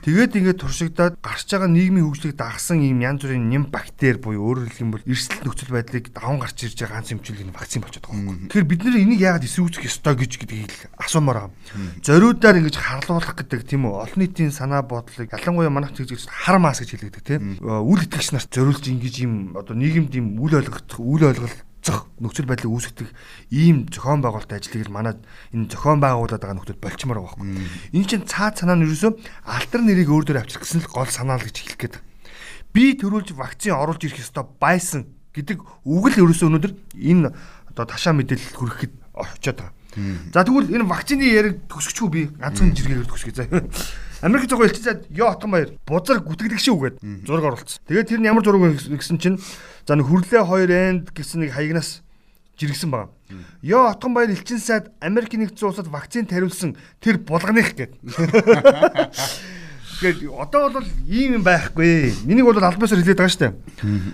Тэгээд ингээд туршигдаад гарч байгаа нийгмийн хөгжлийг дагсан ийм янз бүрийн нэм бактери буюу өөрөөр бол эрсдэл нөхцөл байдлыг даван гарч ирж байгаа ганц эмчилгээ вакцин болчиход байгаа юм. Тэгэхээр бид нэр энийг яагаад эсэргүүцэх ёстой гэж гэдгийг асуумаар байгаа. Зориудаар ингэж харлуулах гэдэг тийм үү? Олон нийтийн санаа бодлыг ялангуяа манайх чиглэж хар мас гэж хэлдэг тийм. Үл итгэгч нарт зориулж ингэж юм одоо нийгэмд юм үл ойлгох үл ойлголцох нөхцөл байдлыг үүсгэх ийм зохион байгуулалтын ажлыг манай энэ зохион байгуулаад байгаа нөхдөд болчмоор байгаа байхгүй. Энэ чинь цаад санаа нь ерөөсөө алтар нэрийг өөр дөр авчих гэсэн л гол санаа л гэж хэлэх гээд. Би төрүүлж вакцин оруулж ирэх ёстой байсан гэдэг үг л ерөөсөө өнөөдөр энэ одоо ташаа мэдээлэл хүрэхэд очиод байгаа. За тэгвэл энэ вакцины яриг төгсөхгүй би ганцхан жиргээр төгсгөө заа. Америк зогоо элчээд ёо отгон баяр бузар гүтгэлэг шүү гээд зураг оруулсан. Тэгээд тэр нь ямар зураг гэсэн чинь за нэг хүрлээ 2 энд гэсэн нэг хаягнаас жиргсэн байгаа. Ёо отгон баяр элчин сайд Америк нэгдсэн улсад вакцин тариулсан тэр булганых гээд. Тэгэхээр одоо бол ийм юм байхгүй. Миний бол албаасаар хэлээд байгаа шүү дээ.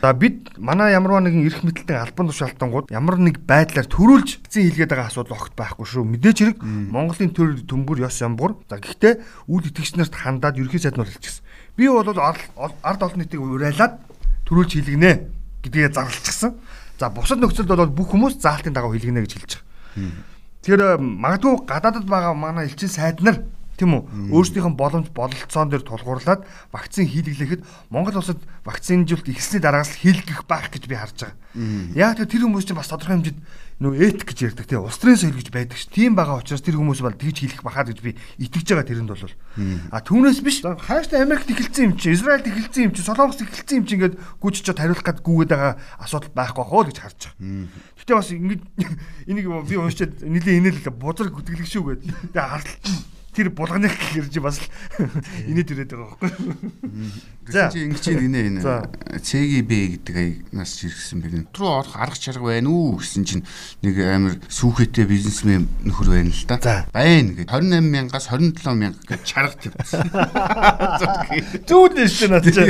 За бид манай ямарваа нэгэн эрх мэдэлтийн албан тушаалтангууд ямар нэг байдлаар төрүүлж эцсийн хийлгээд байгаа асуудал огт байхгүй шүү. Мэдээж хэрэг Монголын төр төмбөр ёс ямбур. За гэхдээ үйл итгэгч нарт хандаад ерхий сайд нь хэлчихсэн. Би бол ард олон нийтийг урайлаад төрүүлж хийлгэнэ гэдгээ зарлчихсан. За бусад нөхцөлд бол бүх хүмүүс заалтын дагуу хийлгэнэ гэж хэлж байгаа. Тэр магадгүй гадаадд байгаа манай элчин сайд нар тийм үү өөрсдийнх нь боломж бололцоон дээр тулгуурлаад вакцин хийлгэхэд Монгол улсад вакцинжуулалт ихсний дараагаас хийлгэх байх гэж би харж байгаа. Яг тэр хүмүүс чинь бас тодорхой хэмжээнд нөгөө этик гэж ярьдаг тийм улс төрийн соёл гэж байдаг ш. Тийм байгаа учраас тэр хүмүүс бол тэгж хийлгэх бахаад гэж би итгэж байгаа тэрэнд бол. А түүнээс биш хааштай Америкт эхэлсэн юм чи Израильд эхэлсэн юм чи Солонгост эхэлсэн юм чи ингээд гүйж чад хариулах гээд гүгээд байгаа асуудал байхгүй хоо гэж харж байгаа. Гэтэ бас ингэж энийг би уншаад нэлийн инээлээ бузар гүтгэлэг шүү гэдэг. Тэгээ хартал тэр булганыг гэрж бас инээд ирээд байгаа байхгүй. За чи ингэж инээ энэ CGB гэдэг аягнаас жиргсэн бэгэн. Руу орох арга чарга байна уу гэсэн чинь нэг амар сүүхэттэй бизнесмен нөхөр байна л да. Байна гэж 28 мянгаас 27 мянга гэж чарга тавьсан. Зүүд нэштэй над чи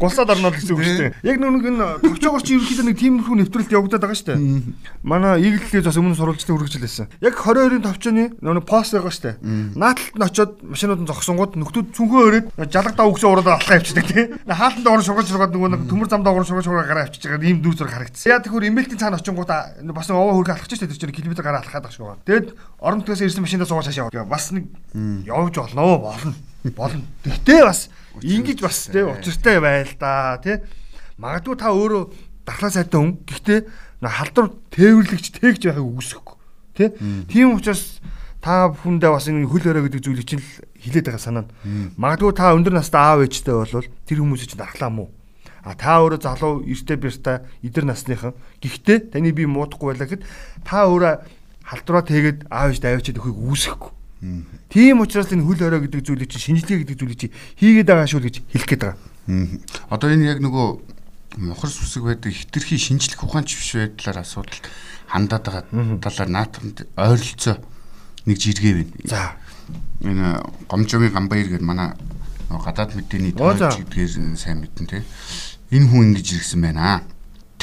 гулсаад орноо гэсэн үг шүү дээ. Яг нүг энэ төвчөөгөр чи ерөнхийдөө нэг тиймэрхүү нэвтрэлт явагдаад байгаа шүү дээ. Манай ийгэлтээс бас өмнө сурвалжлалын үргэлжлэлсэн. Яг 22-ын төвчөөний нэг пост байгаа шүү дээ. Нааталт нь очиод машинууд нь зогсонгууд нөхдүүд цүнхөө өрөөд жалгадаа өгсөө ураад алхаа явчихдаг тий. Хаалтанд орон шургаж шургаад нөгөө нэг төмөр замдаа орон шургаж шургаа гараа авчиж байгаа ийм дүр зураг харагдсан. Яа тэгэхээр эмээлтийн цаана очингууд бас овоо хөргө алхаж штэ тэр чинь километр гараа алхаад байгаа шүү. Тэгэд орон нутгаас ирсэн машиндаа суугаад шашаа. Бас нэг явж болно болно болно. Тэгтээ бас ингэж бас тий учиртай байл да тий. Магадгүй та өөрөө дархлаа сайтай хүн. Гэхдээ халдвар тээвэрлэгч тээгж байхыг үгүйсэхгүй. Тий. Тийм учраас та бүхэндээ бас энэ хөл өрөө гэдэг зүйлийг чинь хилээд байгаа санаа. Магадгүй та өндөр настай аав ээжтэй болвол тэр хүмүүсийг чинь дархлаа мó. А та өөрөө залуу эртээ бэртэ эдэр насныхан. Гэхдээ таны бие муудахгүй байлаа гэхэд та өөрөө халдвараа тэгээд аав ээжтэй авчиад өгөхийг үүсэхгүй. Тийм учраас энэ хөл өрөө гэдэг зүйлийг чинь шинжилгээ гэдэг зүйлийг чинь хийгээд байгаа шүү гэж хэлэх гээд байгаа. Одоо энэ яг нөгөө мохор сүсэг байдаг хитрхи шинжлэх ухаанч биш байдлаар асуудал хандаад байгаа талаар наатамд ойролцоо нэг жиргээ байна. За. Энэ гомжогийн гамбаяр гэдэг манай гадаад мэдээний төвч гэдгээр сайн мэдэн тий. Энэ хүн ингэж иргсэн байна.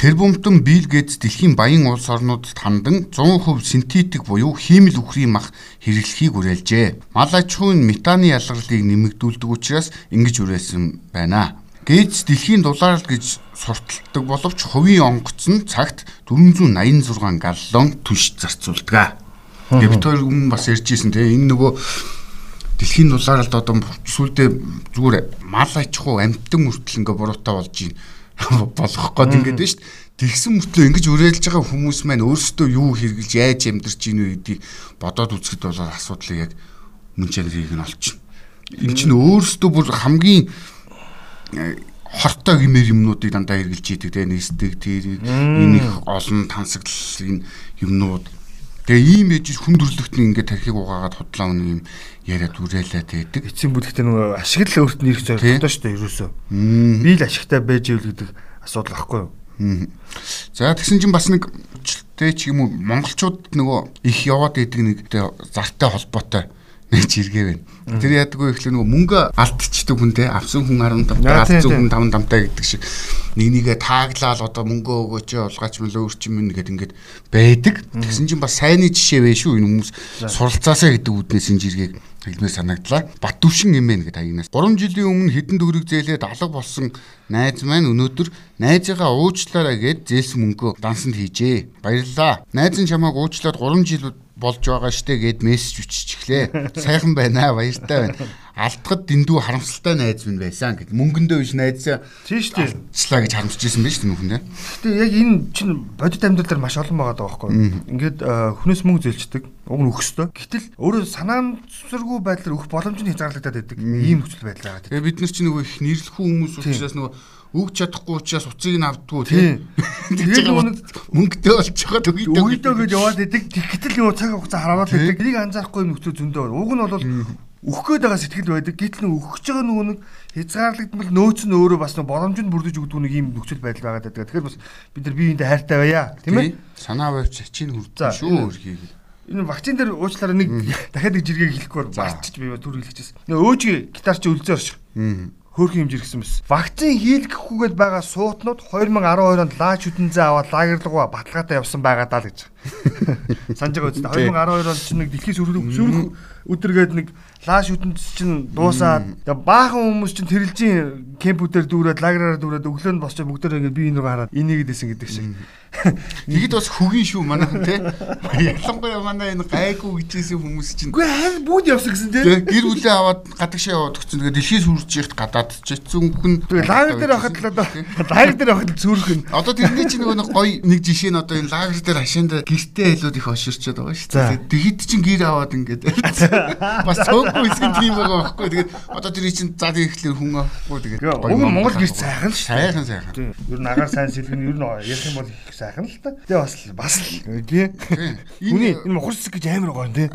Тэр бумтан Билл Гейтс дэлхийн баян улс орнуудад хандан 100% синтетик буюу хиймэл үхрийн мах хэрэглэхийг уриалжээ. Мал аж ахуйн метаны ялгарлыг нэмэгдүүлдэг учраас ингэж уриалсан байна. Гейтс дэлхийн дулаалт гэж сурталдаг боловч хувийн онгоц нь цагт 486 галлон түнш зарцуулдаг. Тэгээ бид хоёр өмнө бас ярьж ирсэн те. Энэ нөгөө дэлхийн дулаалд одоо сүулдэ зүгээр мал аж ахуй амтан мөртөл ингээ буруутай болж ийн болох гээд ингээд байна шүү дээ. Тэгсэн мөртлөө ингэж уриалж байгаа хүмүүс маань өөрсдөө юу хэрглэж яаж амьдарч ийн вэ гэдгийг бодоод үзэхэд бол асуудлыг яг мөн чанарыг нь олчихно. энэ чинь өөрөөсөө бүр хамгийн э, хортой гимээр юмнуудыг дандаа хэрглэж идэг те. Нэстэг тэр энэ их олон тансаглалын юмнууд Тэгээ ийм ээж хүн төрлөخت нь ингээд тархийг угаагаад худлаа өнө юм яриад үрээлээ байдаг. Эцсийн бүлэгтээ нөгөө ашиг л өөрт нь ирэх зорилготой шүү дээ ерөөсөө. Би л ашигтай байж ивэл гэдэг асуудал байхгүй юу? За тэгсэн чинь бас нэг жилтэй ч юм уу монголчууд нөгөө их яваад идэг нэг зартай холбоотой нэг жиргээ байна. Тэр яадаггүй ихлэ нөгөө мөнгө алдчихдаг хүн те авсан хүн 15 алдсан хүн 5 дамтай гэдэг шиг нэг нэгэ тааглаал одоо мөнгө өгөөч улгаач мөл өөрчим мэн гэдэг ингээд байдаг. Тэгсэн чинь бас сайнны жишээ вэ шүү энэ хүмүүс суралцаасаа гэдэг үднээс энэ жиргээг хэлмээр санагдлаа. Баттүвшин эмэн гэдэг хаягнаас 3 жилийн өмнө хэдэн төгрөг зээлээд алга болсон найз маань өнөөдөр найзыгаа уучлаарай гэд зээлсэн мөнгөө дансанд хийжээ. Баярлалаа. Найз нь чамайг уучлаад 3 жил болж байгаа штэ гэд мессеж өччихлээ. Сайхан байна аа баяртай байна. Алдахад дэндүү харамсалтай найз минь байсан гэд мөнгөндөө биш найзаа штэ. Члаа гэж харамсаж ирсэн байж тэн үхэндээ. Гэтэ яг энэ чинь бодит амьдрал дээр маш олон байгаа даа байхгүй. Ингээд хүнээс мөнгө зээлчдэг. Уг нь өгөхстой. Гэтэл өөрөө санаамсаргүй байдлаар өгөх боломж нь хязгаарлагдаад байдаг. Ийм нөхцөл байдал байгаа. Тэгээ бид нар чинь нөгөө их нэрлэхүү хүмүүс учраас нөгөө өгч чадахгүй учраас уцыг нь авдггүй тийм. Тэгээд мөнгөтэй болж байгаа төгийдөө өгөөдөө гэж яваад идэг. Тэгтэл нөгөө цаг хугацаа хараад идэг. Энийг анзаарахгүй нөхцөл зөндөө. Уг нь бол өгөх гээд байгаа сэтгэл байдаг. Гэтэл өгч байгаа нөгөө нэг хязгаарлагдмал нөөц нь өөрөө бас боломжинд бүрдэж өгдөг нэг юм нөхцөл байдал байгаа даа. Тэгэхээр бас бид нар биеиндээ хайртай байя. Тийм ээ? Санаа барьж чинь хүрдэн шүү өрхийг. Энэ вакцин дээр уучлаарай нэг дахиад нэг жиргээ хэлэхгүй барчиж би түр хэлчихсэн. Нөгөө өөжгийн гитарч үлзээ орш. Аа хөөрхөн хэмжээ ирсэн мэс. Вакцин хийлгэхгүйгээд байгаа суутнууд 2012 онд лаач хөдөнзөө аваад лагерлууга баталгаатай явсан байгаа даа л гэж. Санаж байгаа үстэй 2012 онд чинь нэг дэлхийн сүрх өдөргээд нэг лааш хөдөнц чинь дуусаад баахан хүмүүс чинь тэрэлжийн кемпүүдээр дүүрээд лагераар дүүрээд өглөө нь босч бүгдөө ингээд би энэ рүү хараад энийг дэсэн гэдэг шиг. Тэгэд бас хөгийн шүү манайхан те. Ялангуяа манай энэ гайгүй гэжсэн хүмүүс чинь. Үгүй хайр бүгд явсан гэсэн те. Гэр бүлээ аваад гадагшаа яваад өгсөн. Тэгээ дэлхийд сүрж ихт гадаад хүн. Тэгээ лагер дээр байхад л одоо лагер дээр байхад зүрхэн. Одоо тэрний чинь нөгөө гоё нэг жишээ нь одоо энэ лагер дээр хашаанд гэртээ илүү их оширчод байгаа шүү дээ. Тэгэд чинь гэр аваад ингээд бас цөөнгүй хэсэг тийм байгаа байхгүй. Тэгээд одоо тэр чинь зад ихлээр хүн авахгүй тэгээд. Уг Монгол гэрт сайхан л. Сайхан сайхан. Ер нь агаар сайн сэлгэн ер нь ярих юм бол их сайхан л та. Тэгээ бас бас л тий. Үний энэ мухар цэцэг гэж амар гоё тий.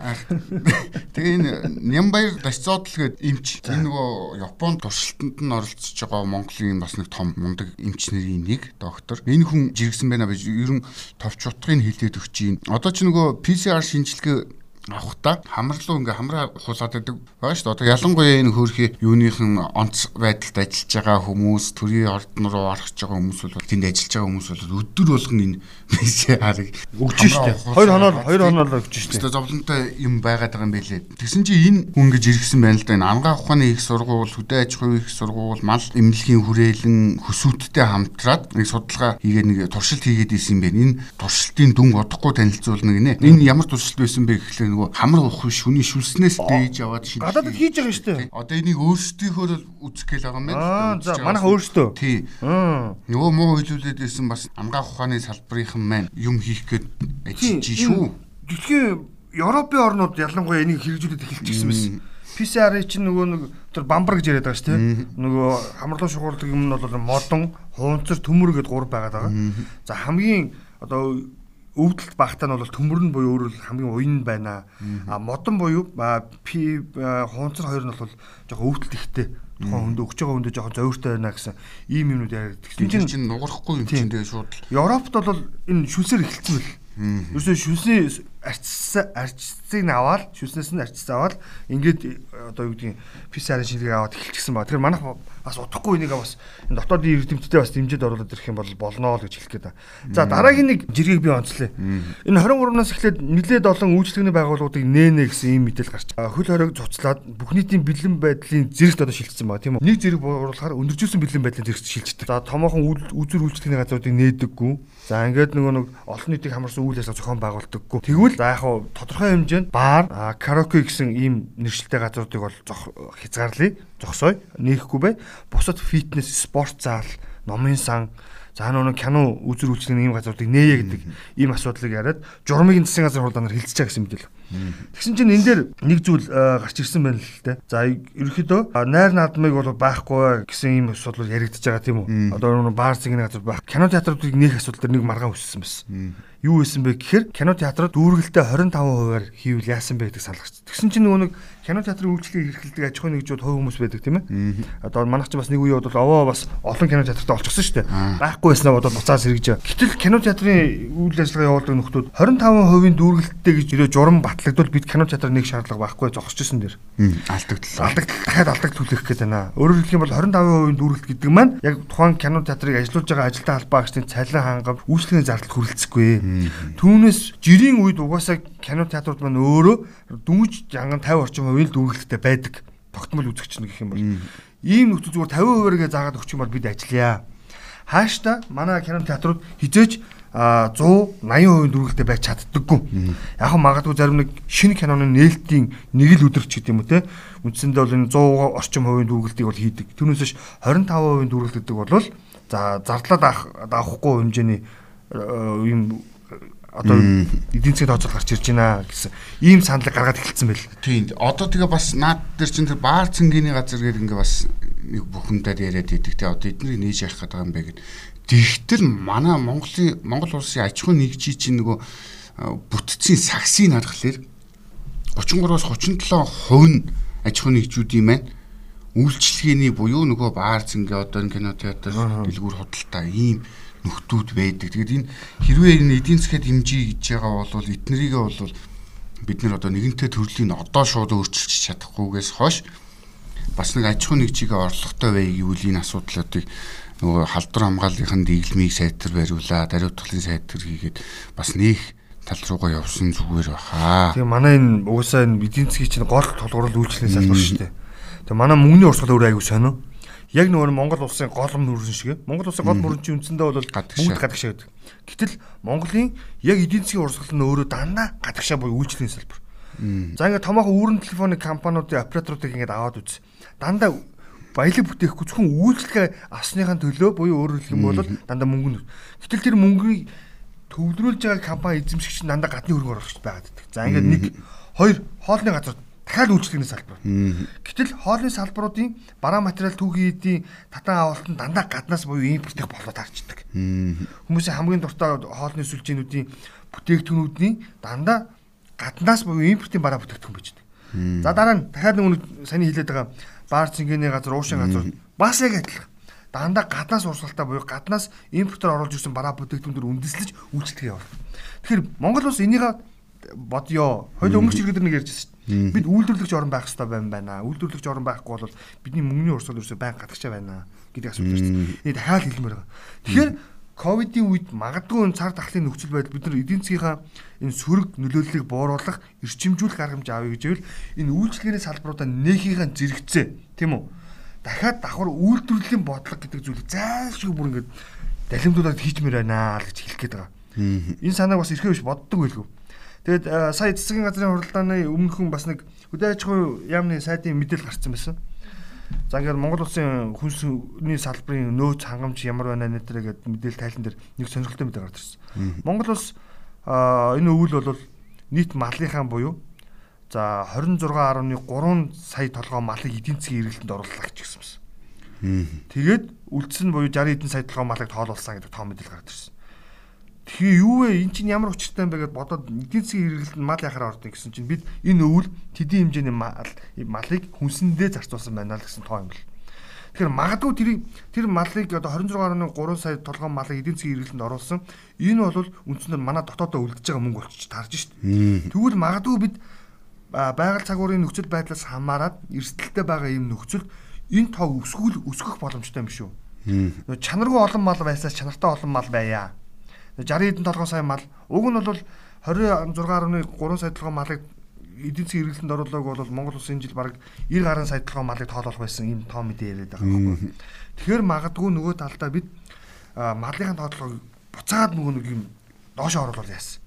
Тэгээ энэ Нямбаяр Дашцоодл гээд эмч энэ нөгөө Японд туршилтанд нь оролцож байгаа Монголын бас нэг том мундаг эмч нарын нэг доктор. Энэ хүн жиргсэн байна гэж ер нь товч утгыг хилээд өгч юм. Одоо ч нөгөө PCR шинжилгээ авахта хамарлуу ингээ хамраа хулаад байдаг байгаа шүү дээ. Одоо ялангуяа энэ хөөрхий юуныхан онц байдалд ажиллаж байгаа хүмүүс, төрийн ордон руу орох гэж байгаа хүмүүс бол тэнд ажиллаж байгаа хүмүүс бол өдөр болгон энэ мессеж хараг өгч шүү дээ. Хоёр хоноор хоёр хоноор өгч шүү дээ. Зовлонтой юм байгаад байгаа юм байлээ. Тэгсэн чи энэ хүн ингэж иргсэн байна л да. Энэ ангаа ухааны их сургууль, хөдөө аж ахуйн их сургууль, мал эмнэлгийн хүрээлэн хөсөөттэй хамтраад нэг судалгаа хийгээд нэг туршилт хийгээд исэн юм байна. Энэ туршилтын дүн одохгүй танилцуулна гинэ. Энэ ямар туршилт байсан бэ гэхлээр нөгөө хамар ухах шүний шүлснээс дээж аваад шинэ. Гадаадд хийж байгаа шүү дээ. Одоо энийг өөрсдийнхөө л үзэх гээл байгаа юм байна. Аа за манайха өөрсдөө. Тий. Нөгөө муу хилүүлээд байсан бас амгаах ухааны салбарынхан маань юм хийх гээд ажиллаж шүү. Дэлхийн Европын орнууд ялангуяа энийг хэрэгжүүлээд эхэлчихсэн байсан. PCR чинь нөгөө нэг тэр бамбар гэж яриад байгаа шүү дээ. Нөгөө хамарлуу шугуурдаг юм нь бол модон, хуунцар, төмөр гэдээ гур байгаад байгаа. За хамгийн одоо өвдөлт багтаа нь бол төмөр нь буюу өөрөөр хамгийн уян байна. А модон буюу пи хуунцар хоёр нь бол жоохон өвдөлт ихтэй. Тухайн хүнд өгч байгаа хүндээ жоохон зовиртой байна гэсэн ийм юмнууд яриад. Тийм чинь нугарахгүй юм чинь тэгээ шууд. Европт бол энэ шүлсээр эхэлсэн бэл. Ерөөсөө шүлсний арчсан арчцыг нь аваад шүлснээс нь арчсан аваад ингээд одоо юу гэдгийг PCR-ын шинжилгээ аваад эхэлчихсэн ба. Тэгэхээр манайх бас удахгүй энийг бас энэ дотоодын эрдэмтдээ бас дэмжиж оруулаад ирэх юм бол болно л гэж хэлэх гээд байна. За дараагийн нэг жиргэг би онцлоо. Энэ 23-наас эхлээд нэлээд олон үйлчлэгний байгууллагуудыг нээнэ гэсэн ийм мэдээлэл гарч. Хөл хориг цуцлаад бүх нийтийн бэлэн байдлын зэрэгт одоо шилжсэн байна тийм үү. Нэг зэрэг бууруулахаар өндөржүүлсэн бэлэн байдлын зэрэгт шилждэг. За томоохон үзүр үйлчлэгний газруудыг нээдэггүй. За ингээд нөгөө нэг олон нийтийг хамарсан үйл ажиллагаа зохион байгуулдаггүй. Тэгвэл за яг хуу тодорхой хэмжээнд бар, караоке гэсэн ийм нэршилтэй газруудыг бол хязгаарлая, зогсоё, нээхгүй бай. Бусад фитнес, спорт зал, номын сан За нөгөө кино үзэр үйлчлэгийн ийм газруудыг нээе гэдэг ийм асуудлыг яриад журмыг засгийн газар хурдан хилцэж байгаа гэсэн мэт л. Тэгсэн чинь энэ дээр нэг зүйл гарч ирсэн байна л дээ. За ерөөхдөө найр наадмыг бол байхгүй гэсэн ийм асуудал яригдж байгаа тийм үү? Одоо баар зингийн газар байх. Кино театруудыг нээх асуудал дээр нэг маргаан өссөн байсан юу байсан бэ гэхээр кино театрууд дүүргэлтээ 25%-аар хийвэл яасан бэ гэдэг салгаж. Тэгсэн чинь нөгөө нэг кино театрын үйлчлэгийг эрхэлдэг аж ахуйн нэгжүүд хувь хүмүүс байдаг тийм ээ. Одоо манайх ч бас нэг үе бол овоо бас олон кино театрт олчихсон шүү дээ. Байхгүй байснаа бодоод буцаас сэргэж. Гэтэл кино театрын үйл ажиллагаа явуулдаг нөхдүүд 25%-ийн дүүргэлттэй гэж ирээ журам батлагдвал бид кино театрын нэг шаардлага байхгүй зогсчихсон дэр. Алдагдлаа. Алдагдлаа дахиад алдаг төлөх гээд байна. Өөрөөр хэлэх юм бол 25% дүүргэлт гэдэг маань яг тухайн кино театрыг ажилуулж байгаа ажилтан албаагчдын цалин хангам үйлчлэгийн зардал хүрэлцэхгүй. Түүнээс жирийн үед угаасаа кино театрууд маань өөрөө дүнж жанган 50 орчим хувийн дүүргэлттэй байдаг. Тогтмол үзэгч нь гэх юм бол ийм нөхцөл зүгээр 50%-гээ заагаад өгчих юм бол бид ажиллая. Хаашта манай кино театрууд хизээч 100 80% дүүргэлтэй байж чаддаггүй. Яг нь магадгүй зарим нэг шинэ киноны нээлтийн нэг л өдөр ч гэдэг юм уу те. Үндсэндээ бол энэ 100 орчим хувийн дүүргэлтийг бол хийдэг. Түүнээс 25% дүүргэлт гэдэг бол за зардлаа даахгүй хэмжээний ийм одоо эдийн засгийн тооцоол гарч ирж байна гэсэн ийм саналыг гаргаад эхэлсэн байл. Тийм. Одоо тэгээ бас наад дээр чинь тэр баар цэнгэний газар гээд ингээ бас нэг бүхэндээ яриад идэг те одоо эднийг нээж явах гэдэг юм бэ гэд. Тэгтэл манай Монголын Монгол улсын аж ахуйн нэгжий чинь нөгөө бүтцийн саксыг харахаар 33-аас 37% нь аж ахуйн нэгжүүдийн маань үйлчлэгээний буюу нөгөө баар цэнгээ одоо кино театр дэлгүүр худалдаа ийм нөхдүүд байдаг. Тэгээд энэ хэрвээ энэ эдийн засгийн хэмжээ гэж байгаа бол эднэрийгээ бол бид нар одоо нэгэнтээ төрлийн одоо шууд өөрчилж чадахгүйгээс хойш бас нэг аж ахуйн нэгжигээ орлоготой бай гэвэл энэ асуудлуудыг нөгөө халдвар хамгааллынхын дэглэмийг сайтар бариулаа, даруйтгалын сайтар хийгээд бас нээх тал руугаа явсан зүгээр баха. Тэгээ манай энэ угсаа энэ эдийн засгийн чинь гол тулгуурлал үйлчлэлийн салбар шүү дээ. Тэгээ манай мөнгөний урсгал өөр аягүй сонио яг нөгөө Монгол улсын голом нүрэн шиг Монгол улсын гол мөрөн чинь үндсэндээ бол бүгд гадагшаа гэдэг. Гэтэл Монголын яг эдийн засгийн урсгал нь өөрөө дандаа гадагшаа буюу үйлчлэлийн салбар. За ингээд томоохон үүрэн телефоны компаниудын операторуудыг ингээд аваад үз. Дандаа баялаг бүтээхгүй зөвхөн үйлчлэгээ авсныхаа төлөө буюу өөрөөр хэлэх юм бол дандаа мөнгө. Гэтэл тэр мөнгөийг төвлөрүүлж байгаа компани эзэмшигч нь дандаа гадны хөрөнгө оруулагч байгаад байдаг. За ингээд нэг хоёр хоолны газар дахиад үйлчлэгийн салбар. Гэтэл хоолны салбаруудын бараа материал түүхий эдийн татан авалт нь дандаа гаднаас буюу импортыг болоод харчдаг. Хүмүүсийн хамгийн дуртай хоолны сүлжээнүүдийн бүтээгдэхүүнүүдийн дандаа гаднаас буюу импортын бараа бүтээгдэхүүн байж байгаа. За дараа нь дахиад нэг саний хэлээд байгаа баар цэнгэний газар, уушин газар бас яг адилхан. Дандаа гаднаас урсгалтай буюу гаднаас импортоор оруулж ирсэн бараа бүтээгдэхүүнээр үндэслэж үйлчлэгээ явуулдаг. Тэгэхээр Монгол улс энийг бодё. Хоёул өмнөх жиргэд нэг ярьжсэн Бид үйлдвэрлэгч орн байх хэрэгтэй байна байна. Үйлдвэрлэгч орн байхгүй бол бидний мөнгөний урсгал ерөөсөй байн гадагчаа байна гэдэг асуулт байна. Энэ дахиад хэлмээр байгаа. Тэгэхээр ковидын үед магадгүй цар тахлын нөхцөл байдал бид нар эдийн засгийнхаа энэ сөрөг нөлөөллийг бууруулах эрчимжүүлэх арга хэмжээ авъя гэж байвал энэ үйлчлэгээний салбаруудаа нэхийнхаа зэрэгцээ тийм үү дахиад давхар үйлдвэрлэлийн бодлого гэдэг зүйлийг зайлшгүй бүр ингээд далимдуулаад хийчмээр байна л гэж хэлэх гээд байгаа. Энэ санааг бас эрхээ биш боддог байлгүй. Тэгээд сая засгийн газрын хуралдааны өмнөхөн бас нэг хөдөө аж ахуй яамны сайдын мэдээлэл гарсан байсан. За ингээд Монгол улсын хүнсний салбарын нөөц хангамж ямар байна нэтэрэ гэдэг мэдээлэл тайлан дээр нэг сонирхолтой мэдээ гарч ирсэн. Монгол улс энэ өвөл бол нийт малынхаа буюу за 26.3 сая толгой малыг эдийн засгийн эргэлтэнд оруулах гэж гисэн юм. Тэгээд үлдсэн буюу 60 эдэн сая толгой малыг тоолуулсан гэдэг тоо мэдээлэл гарч ирсэн. Тэгээ юу вэ? Эн чинь ямар учиртай юм бэ гэдээ бодоод эдийн засгийн хэрэглэлд мал яхаар ордог гэсэн чинь бид энэ өвөл тэдийн хэмжээний мал малыг хүнсэндээ зарцуулсан байна л гэсэн тоо юм л. Тэгэхээр магадгүй тэр тэр малыг одоо 26.3 сая толгойн малыг эдийн засгийн хэрэглэлд оруулсан. Энэ бол үндсэндээ манай дотоодоо үлдэж байгаа мөнгө болчих тарж шít. Тэгвэл магадгүй бид байгаль цагуурын нөхцөл байдлаас хамаарат эрсдэлтэй байгаа юм нөхцөлд энэ тоо өсгөл өсгөх боломжтой юм шүү. Чанаргүй олон мал байсаас чанартай олон мал байя 60 хэдэн толгой сая мал уг нь бол 26.3 сая толгой малыг эдийн засгийн хэрэглэнд оруулаг бол Монгол улсын жил бараг 90 гаруй сая толгой малыг тоолох байсан ийм тоо мэдээ яриад байгаа байхгүй. Тэгэхээр магадгүй нөгөө талдаа бид малын тоотлогыг буцаад нөгөө нэг юм доошоо оруулах яасан.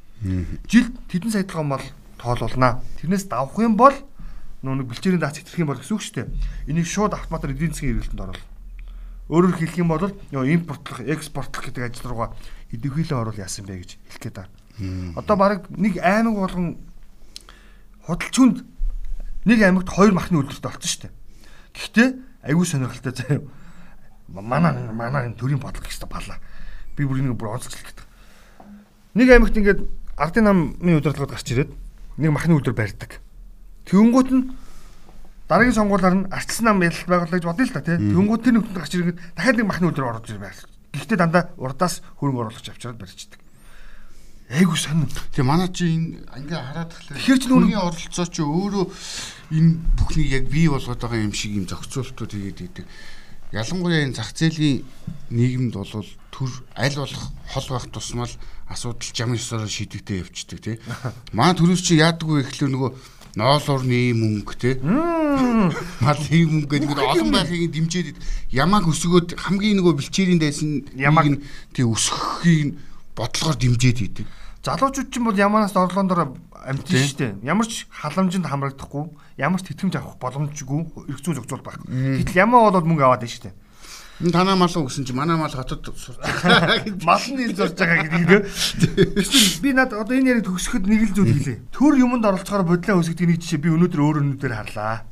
Жилд тэдэн сая толгой мал тоолуулнаа. Тэрнээс давах юм бол нөгөө бэлчээрийн дац хэтрэх юм бол гэсэн үг шүү дээ. Энийг шууд автоматар эдийн засгийн хэрэглэнд оруулах Өөрөөр хэлэх юм бол ёо импортлох, экспортлох гэдэг ажил руугаа идэвхжүүлэн орвол яасан бэ гэж хэлэх гээд байна. Одоо баг нэг аймаг болгон худалчуунд нэг аймагт хоёр махны үйлдвэртэй болсон шүү дээ. Гэхдээ аюу сонирхолтой заяа. Манай манай төрийн бодлого гэсэн балаа. Би бүр нэг бүр онцгойлох гэдэг. Нэг аймагт ингээд ардын намын удирдлагад гарч ирээд нэг махны үйлдвэр барьдаг. Тэнгүүт нь дараагийн сонгуулиар нь арчилсан нам ялал байгуулах гэж бодъё л та тий. Тэнгүүт тэр нүдэнд гарч ирээд дахиад нэг махны үйлдвэр орж ирэх байх. Гэхдээ дандаа урдаас хөрөнгө оруулагч авчираад барьчихдаг. Айгу сонин. Тэгээ манай чи энэ ингээ хараад тахлаа. Тэгэхээр ч нүрийн оролцоо чи өөрөө энэ бүхнийг яг бий болгоод байгаа юм шиг юм зохицуултууд хийгээд идэг. Ялангуяа энэ зах зээлийн нийгэмд бол төр аль болох хол байх тусмал асуудал жам ёсоор шийдэгдээ явцдаг тий. Манай төрөөс чи яадаггүй ихлээр нөгөө ноол урны мөнгө тий. Малын мөнгө гэдэг олон байхыг дэмжиж ямааг өсгөөд хамгийн нөгөө бэлчээрийн дайсан ямааг тий өсгөхийг бодлогоор дэмжиж идэг залуучууд ч юм бол ямаанаас орлоондоор амтэн штэ. Ямар ч халамжинд хамрагдахгүй, ямар ч тэтгэмж авах боломжгүй эрх зүйн зохицуул байхгүй. Гэтэл ямаа болоод мөнгө аваад байна штэ. Энэ танаа мал уу гэсэн чи манай мал хотод сурч мал нь ил зорж байгаа гэдэг нэ. Би над одоо энэ яриг төгсөхөд нэг л зүйл хэлээ. Төр юмд оролцохоор бодлоо өсгдөг нэг жишээ би өнөөдөр өөр өнөдөр харлаа.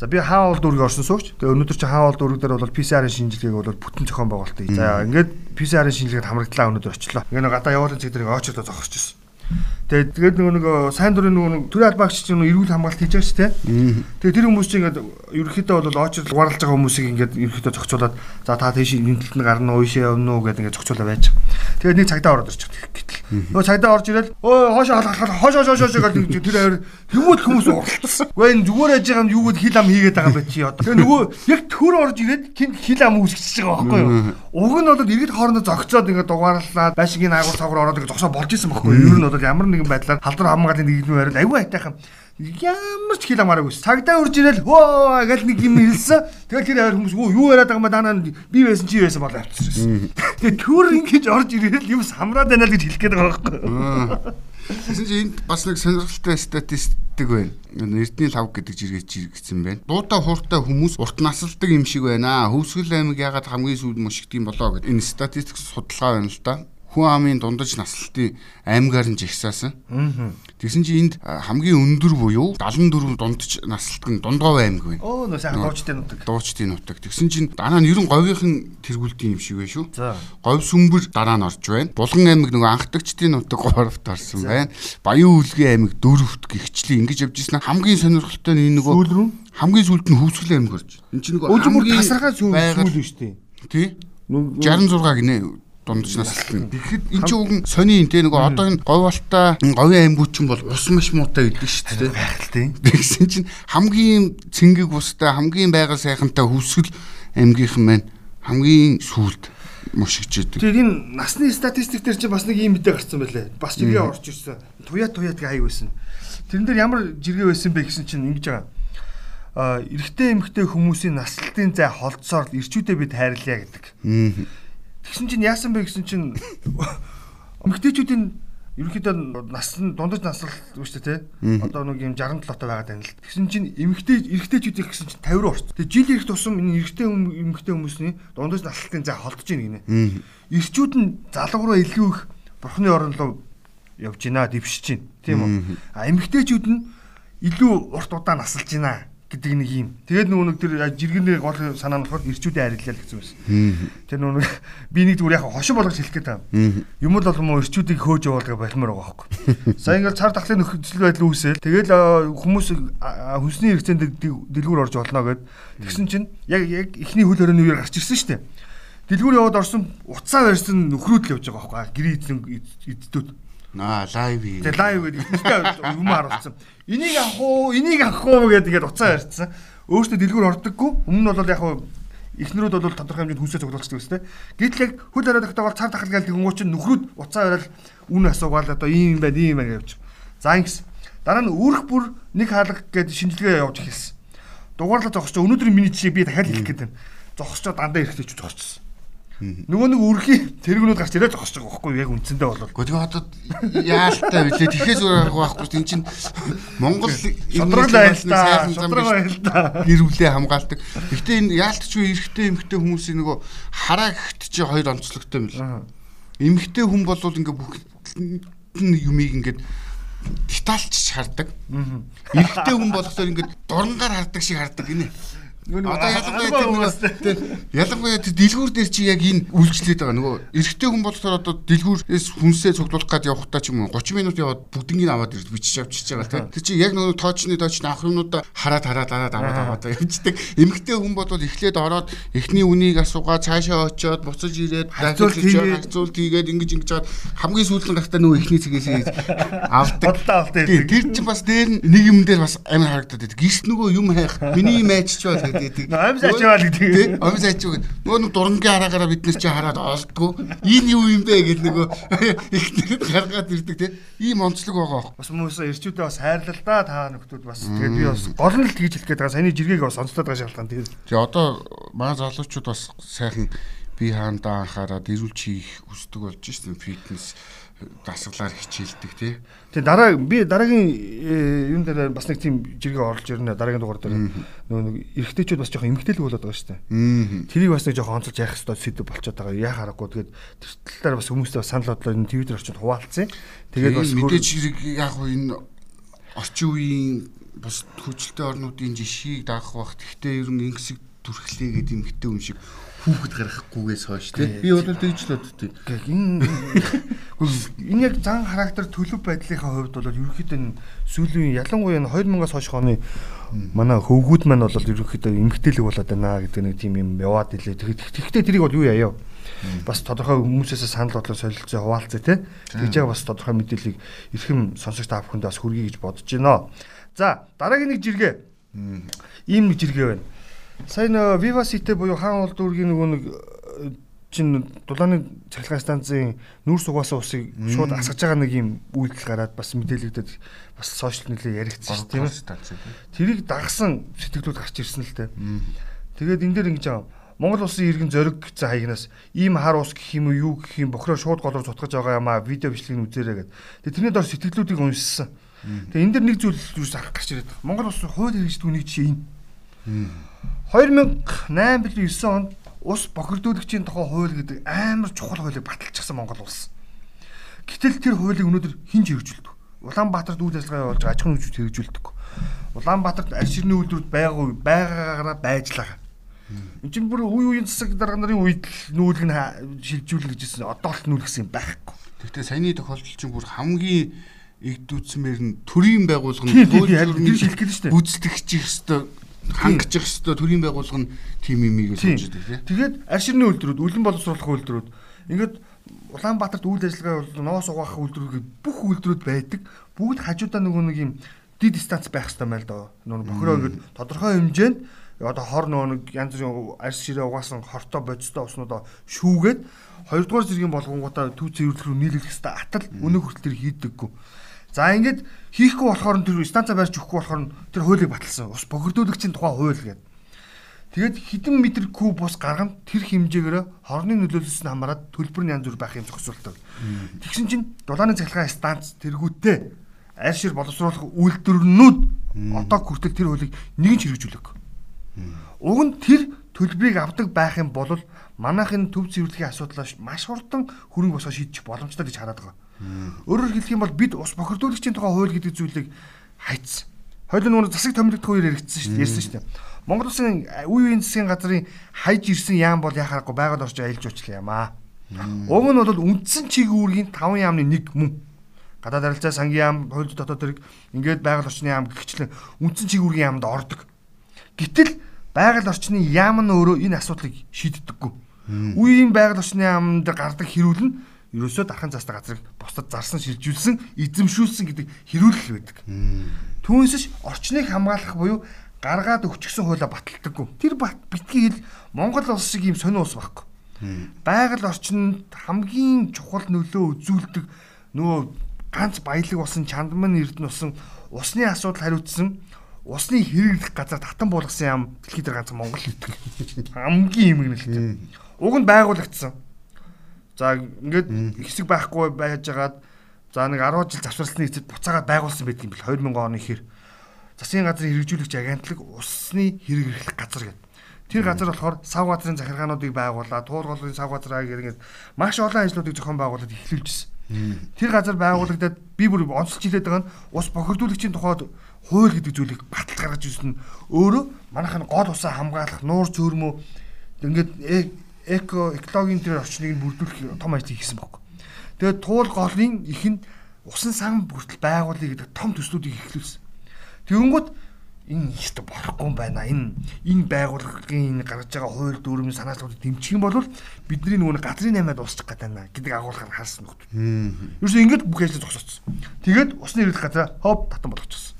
За би хаавал дүүрэг орсон сууч. Тэгээ өнөөдөр чи хаавал дүүрэг дээр бол PCR-ын шинжилгээг бол бүтэн зохион байгуулалт хийж. За ингээд PCR-ын шинжилгээд хамрагдлаа өнөөдөр очлоо. Ингээ нэг гадаа явуулын цэг дээр очоод зогсчихсон. Тэгээд тэгээд нөгөө нэг сайн дурын нөгөө төрийн албаагч чинь эрүүл хамгаалалт хийж байгаа шүү дээ. Тэгээд тэр хүмүүс чинь ингээд ерөнхийдөө бол очиж угаарлаж байгаа хүмүүсийг ингээд ерөнхийдөө зохицуулаад за та тийш талд нь гарна уу ийшээ явна уу гэдэг ингээд зохицуулаад байж. Тэгээд нэг цагдаа ороод ирчих гэтэл. Нөгөө цагдаа орж ирэл өө хоошо хоошо хоошо хоошо гэдэг тэр хоёр хүмүүд хүмүүс уралдсан. Гэхдээ энэ зүгээр яж байгаа юм юу гэд хил ам хийгээд байгаа байх чи одоо. Тэгээд нөгөө яг төр орж ирээд хин хил ам үүсгэж байгаа байхгүй юу? Уг нь бол иргэд хоорондоо зогцоод ингээд дугаарлаад байшингийн агуул цавгаар ороод ингээд зогсоо болж исэн байхгүй юу? Ер нь бол ямар нэгэн байдлаар халдвар хамгааллын нийгмийн байранд аюу айтайхан ямар ч хил амаараагүй. Цагдаа урж ирэл хөө гэл нэг юм хэлсэн. Тэгэл тэр хоёр хүмүүс юу яриад байгаа юм ба данаа би байсан чи байсан бол авчихсан. Тэгээ төр ингэж орж ирэл юм самраад байна л гэж хэлэх гээд байгаа байхгүй. Тэгсэн чинь энд бас нэг сонирхолтой статистик байна. Эрдний лав гэдэг жиргэж иргэсэн байна. Дуута хууртай хүмүүс урт насалдаг юм шиг байна. Хөвсгөл аймаг ягаад хамгийн сүүлд мушигдсан болоо гэдэг энэ статистик судалгаа байна л да хүн амын дундаж наслалтын аймгаар нь жигсаасан. Тэгсэн чинь энд хамгийн өндөр буюу 74 дундаж наслалт нь Дундгов аймаг байна. Оо нөө сайхан дуучдын нутаг. Дуучдын нутаг. Тэгсэн чинь дараа нь 90 говийн тэргүүлтийн юм шиг байна шүү. Говь сүмбэр дараа нь орж байна. Булган аймаг нөгөө анхдагчдын нутаг 3-т орсон байна. Баян үлгийн аймаг 4-т гихчлээ ингэж явж ирсэн. Хамгийн сонирхолтой нь энэ нөгөө хамгийн сүүлд нь хөвсгөл аймаг орж. Энд чинь нөгөө хамгийн тасархай сүүл сүүл шүү дээ. Тий. 66 гинэ дундаж наслтна. Тэгэхэд эн чинь уг нь сони энэ нөгөө одоо энэ говьалтай говийн аймгууд чинь бол ус маш муутай гэдэг шүү дээ. Байхaltaй. Тэгсэн чинь хамгийн цэнгэг устай хамгийн байгаль сайхантай хөвсгөл аймгийнхан маань хамгийн сүүлд мушигч идэг. Тэгээд энэ насны статистик дээр чинь бас нэг юм мэдээ гарсан байлээ. Бас жиргээ орж ирсэн. Туяа туяа тэгээ хай байсан. Тэрэн дээр ямар жиргээ байсан бэ гэсэн чинь ингэж байгаа. А эрэгтэй эмэгтэй хүмүүсийн наслалтын зай холдсоор ирчүүдээ бид хайрлаа гэдэг. Тэгсэн чинь яасан бэ гэсэн чинь эмэгтэйчүүдийн ерөнхийдөө нас нь дундаж наслал үүштэй те. Одоо нэг юм 67 тоо байгаад байна л. Тэгсэн чинь эмэгтэй эрэгтэйчүүдийн гэсэн чинь 50 руу орсон. Тэгээ жил ирэх тусам энэ эрэгтэй эмэгтэй хүмүүсийн дундаж наслалтын зай холдож ийн гинэ. Ирчүүд нь залуу руу илүү их бурхны орон руу явж гинэ, дэвшиж гин. Тийм үү? А эмэгтэйчүүд нь илүү урт удаан насалж гинэ гэдэг нэг юм. Тэгээд нөгөө нэг тэр жиргэний гол санаа нь болохоор ирчүүдийн арилал гэсэн байсан. Тэр нөгөө би нэг зүгээр яг хошин болгож хэлэх гээд байгаа. Юм л бол мөн ирчүүдийг хөөж явуулгаа болмоор байгаа байхгүй. Сая ингээл цар тахлын нөхцөл байдал үүсэл тэгээд хүмүүс хүнсний хэрэгцээнд дэлгүүр орж болно гэд тэгсэн чинь яг яг ихний хөл хорионы үеэр гарч ирсэн шүү дээ. Дэлгүүр яваад орсон уцаа барьсан нөхрүүд л явж байгаа байхгүй. Гэрээ эзэн эддүүд Аа лайв. Тэгээ лайв гэдэг юм харуулсан. Энийг авах уу, энийг авах уу гэдэг ингээд уцаа ярьсан. Өөртөө дэлгүүр ордоггүй. Өмнө нь бол яг эхнэрүүд бол тодорхой хэмжээнд хүнсээ цуглуулдаг гэсэн. Гэтэл яг хөл орой тогтоогоор цар тахал тэгэнгүүт чинь нөхрүүд уцаа барил үн асуугаал одоо ийм байна, ийм байна гэж. За ингэс. Дараа нь үүрх бүр нэг хаалга гэдэг шинжилгээ явуулж эхэлсэн. Дугаарлаа зогсож өнөөдрийн миний жишээ би дахиад хэлэх байна. Зогсож дандаа эрэхтэй ч зогсчихсон. Нөгөө нэг үрхий тэргүүнүүд гарч ирээд зогсож байгаа байхгүй яг үндсэндээ бол. Гэхдээ одоо яалтай билээ. Тэхээс өөр арга байхгүй шүү. Энд чинь Монгол шодрол айлтаа, шодрол айлтаа гэрүүлээ хамгаалдаг. Гэхдээ энэ яалтчгүй эрэгтэй эмэгтэй хүмүүсийн нөгөө хараа гэхт чи хоёр онцлогтой юм л. Эмэгтэй хүн бол ингээ бүх юмыг ингээд детальч хардаг. Эрэгтэй хүн болохоор ингээд дурангаар хардаг шиг хардаг гинэ. Одоо ялангуяа ялангуяа тэр дэлгүүр дээр чи яг энэ үйлчлээд байгаа нөгөө эрэгтэй хүн болохоор одоо дэлгүүрээс хүнсээ цуглуулах гээд явахдаа ч юм уу 30 минут яваад бүгднийг аваад ирж бичиж авчиж байгаа тийм. Тэр чи яг нөгөө тоочны тоочны авах юмнуудаа хараад хараад хараад аваад аваад явждаг. Эмэгтэй хүн бол эхлээд ороод эхний үнийг асуугаа цаашаа очиод буцаж ирээд хацуулт хийгээд ингэж ингэж жаад хамгийн сүүлэн гахтаа нөгөө эхний цэгээс авдаг. Тэр чи бас дээр нэг юм дээр бас амар харагдаад байдаг. Гэрт нөгөө юм хайх миний майч ч бол гэдэг. Амс ачаал гэдэг. Амс ачаа гэдэг. Нөгөө нэг дурангийн хараагаараа бид нар чи хараад олдгоо. Энэ юу юм бэ гэдэг нөгөө ихнэрэд гаргаад ирдэг тийм. Ийм онцлог байгаа. Бас хүмүүсээ ирчүүдээ бас хайрлал да та нөхдүүд бас тэгээд би бас гол нь л тэгж хэлэх гээд байгаа. Саяны жиргэг бас онцлоод байгаа шалтгаан тийм. Тэгээ одоо маа залуучууд бас сайхан би хаандаа анхаарад ирүүл чих хүсдэг болж шин фитнес дасгалаар хичээлдэг тий. Тэгээ дараа би дараагийн э, юм дээр бас нэг тийм жиргээ оруулж ирнэ дараагийн дугаар дээр нөгөө нэг эрэгтэйчүүд бас жоохон эмгтээлэг болоод байгаа шүү дээ. Тэрийг бас нэг жоохон онцолж яах хэрэгтэй сэдв болчиход байгаа. Яа харахгүй тэгээд тэр бас хүмүүстэй бас санал бодлоо энэ твиттер орчинд хуваалцсан. Тэгээд бас мэдээж яг хуу энэ орчин үеийн бас хөгжилтэй орнуудын жишгийг даах бах. Гэхдээ ер нь ингэсэг түрхлээ гэдэг эмгтээ хүн шиг хүүхэд гаргахгүйгээс хойш тий. Би бол тэгж л боддتي. Энэ энэ яг зан характер төлөв байдлынхаа хувьд бол ерөнхийдөө сүүлийн ялангуяа 2000-аас хойш оны манай хөвгүүд маань бол ерөнхийдөө эмгтээлэг болоод байна гэдэг нэг тийм юм яваад илээ. Тэгэхдээ тэрийг бол юу яаяа? Бас тодорхой хүмүүсээс санал бодлоо солилцоо хуваалцъя тий. Тэгж байгаа бас тодорхой мэдээллийг эрхэм сонсогч та бүхэнд бас хүргэе гэж бодож байна. За дараагийн нэг жиргээ. Ийм нэг жиргээ байна Сайн Viva City буюу хаан улд дүүргийн нөгөө нэг э, чин дулааны цахилгаан станцын нүүр сугаасан усыг шууд асгаж байгаа нэг юм үйлдэл гараад бас мэдээлэгдээд бас сошиал нэлээ яригдсан шүү тийм ээ. Тэрийг дагсан сэтгэлүүд гарч ирсэн л дээ. Тэгээд энэ дээр ингэж аа Монгол улсын иргэн зориг гэсэн хаягнаас ийм хар ус гэх юм уу юу гэх юм бохроо шууд голоор цутгаж байгаа юм аа видео бичлэгийг үзээрэй гэд. Тэгээд тэрний дор сэтгэлүүдийг уншсан. Тэгээд энэ дэр нэг зүйл юус арах гарч ирээд. Монгол улсын хууль хэрэгждэг нэг жишээ энэ. 2008 билүү 9 онд ус бохирдуулагчийн тухай хууль гэдэг амар чухал хуулийг баталчихсан Монгол улс. Гэтэл тэр хуулийг өнөөдөр хинж хэрэгжүүлдэг. Улаанбаатарт үйл ажиллагаа явуулж аж ахуйн хөгжүүлэлт хэрэгжүүлдэг. Улаанбаатарт арь ширний үйлдвэрүүд байгаагүй байгаагаараа байжлаа. Энд чинь бүр үе үеийн засаг дарга нарын үед л нүүлг нь шилжүүлнэ гэжсэн. Одоо л нүүлгсэн байхгүй. Гэхдээ саяны тохиолдол чинь бүр хамгийн игдүүцмээр нь төрийн байгууллага нь хууль шилжих гэдэг шүү дээ. Гүйцэтгэгч хэвээр хангаж хэвээр төрийн байгууллага нь тим юмыг л хийж байгаа тийм. Тэгээд арширны үйлдвэрүүд, үлэн боловсруулах үйлдвэрүүд ингээд Улаанбаатарт үйл ажиллагаа бол ноос угаах үйлдвэрүүд бүх үйлдвэрүүд байдаг. Бүгд хажуудаа нөгөө нэг юм дид станц байх хэрэгтэй мэл доо. Нөгөө бохироо ингээд тодорхой хэмжээнд одоо хор нөгөө янз бүрийн арьс ширээ угаасан хортой бодистой уснуудаа шүүгээд хоёрдугаар зэргийн болгонгуудаа түүцэн үйлдвэр рүү нийлүүлэх хэрэгтэй атал өнөө хүртэл тэр хийдэггүй. За ингээд хийхгүй болохоор тэр станца барьж өгөхгүй болохоор тэр хуулийг баталсан. Ус бохирдуулагчийн тухай хууль гэдэг. Тэгээд хэдэн метр куб ус гаргана тэр хэмжээгээр хорны нөлөөлөлс нь хамаарат төлбөр нь янз бүр байх юм зохицуулдаг. Тэгсэн чинь дулааны цахилгаан станц тэргүүтээ аль шир боловсруулах үйлдвэрнүүд одоо хүртэл тэр хуулийг нэгэн хэрэгжүүлэг. Уг нь тэр төлбөрийг авдаг байх юм бол манайхын төв цэвэрлэгийн асуудлаа маш хурдан хөрөнгө босгоо шийдчих боломжтой гэж хараад байгаа. Өөрөөр хэлэх юм бол бид ус бохирдуулагчийн тухай хууль гэдэг зүйлийг хайцсан. Хоёул нөгөө засаг томилогдох хоёр яригдсан шүү дээ. Ярьсан шүү дээ. Монгол улсын үе үеийн засгийн газрын хайж ирсэн яам бол яхахгүй байгаль орчин аялж уучлаа юм аа. Уг нь бол үндсэн чиг үүргийн 5 яамны нэг мөн. Гадаад харилцаа сангийн яам, хууль дотоод тэрэг ингээд байгаль орчны яам гихчлэн үндсэн чиг үүргийн яамд ордог. Гэтэл байгаль орчны яам нь өөрөө энэ асуудлыг шийддэггүй. Үеийн байгаль орчны яамд гардаг хэрүүл нь ерөөсөө дархан застаа газрыг бусдад зарсан шилжүүлсэн, эзэмшүүлсэн гэдэг хэрүүлэл байдаг. Түүнээс орчныг хамгаалах буюу гаргаад өгчихсөн хуулиа баталдаггүй. Тэр битгий хэл Монгол улс шиг юм сонио ус байхгүй. Байгаль орчинд хамгийн чухал нөлөө үзүүлдэг нөгөө ганц баялаг усан чандман эрдэнэ усан усны асуудал хариуцсан усны хэрэглэх газар татан буулгасан юм дэлхийд ганц Монгол гэдэг. Хамгийн юм гэнэлтэй. Уг нь байгуулагдсан. За ингээд хэсэг байхгүй байжгаад за нэг 10 жил завсарласны эцэд буцаагаад байгуулсан байдаг юм бэл 2000 оны хэр. Засгийн газрын хэрэгжүүлэгч агентлаг усны хэрэг эрхлэх газар гэдэг. Тэр газар болохоор сав газрын захиргаануудыг байгуулаад, туулгын сав газраа гэргээд маш олон ажлуудыг зохион байгуулад эхлүүлжсэн. Тэр газар байгуулагдаад би бүр онцлж хэлээд байгаа нь ус бохирдуулагчийн тухайд хууль гэдэг зүйлийг батал гаргаж ирсэн нь өөрөө манайх нь гол усаа хамгаалах, нуур зөөрмөө ингээд эко экологийн тэр орчныг нь бүрдүүлэх том ажил хийсэн баг. Тэгээд туул голын их нь усан сан бүртэл байгуулъя гэдэг том төслүүдийг эхлүүлсэн. Тэгэнгүүт энэ ихтэй болохгүй юм байна. Энэ энэ байгууллагын энэ гаргаж байгаа хууль дүрмийн санаачлалыг дэмжих юм бол бидний нөгөө газрын наймаад усчих гэдэг байна гэдэг агуулгаар харсан нөхд. Юусе ингэж бүх ажил зогсооцсон. Тэгээд усны хэрэглэх газар хоп татан болгочихсон.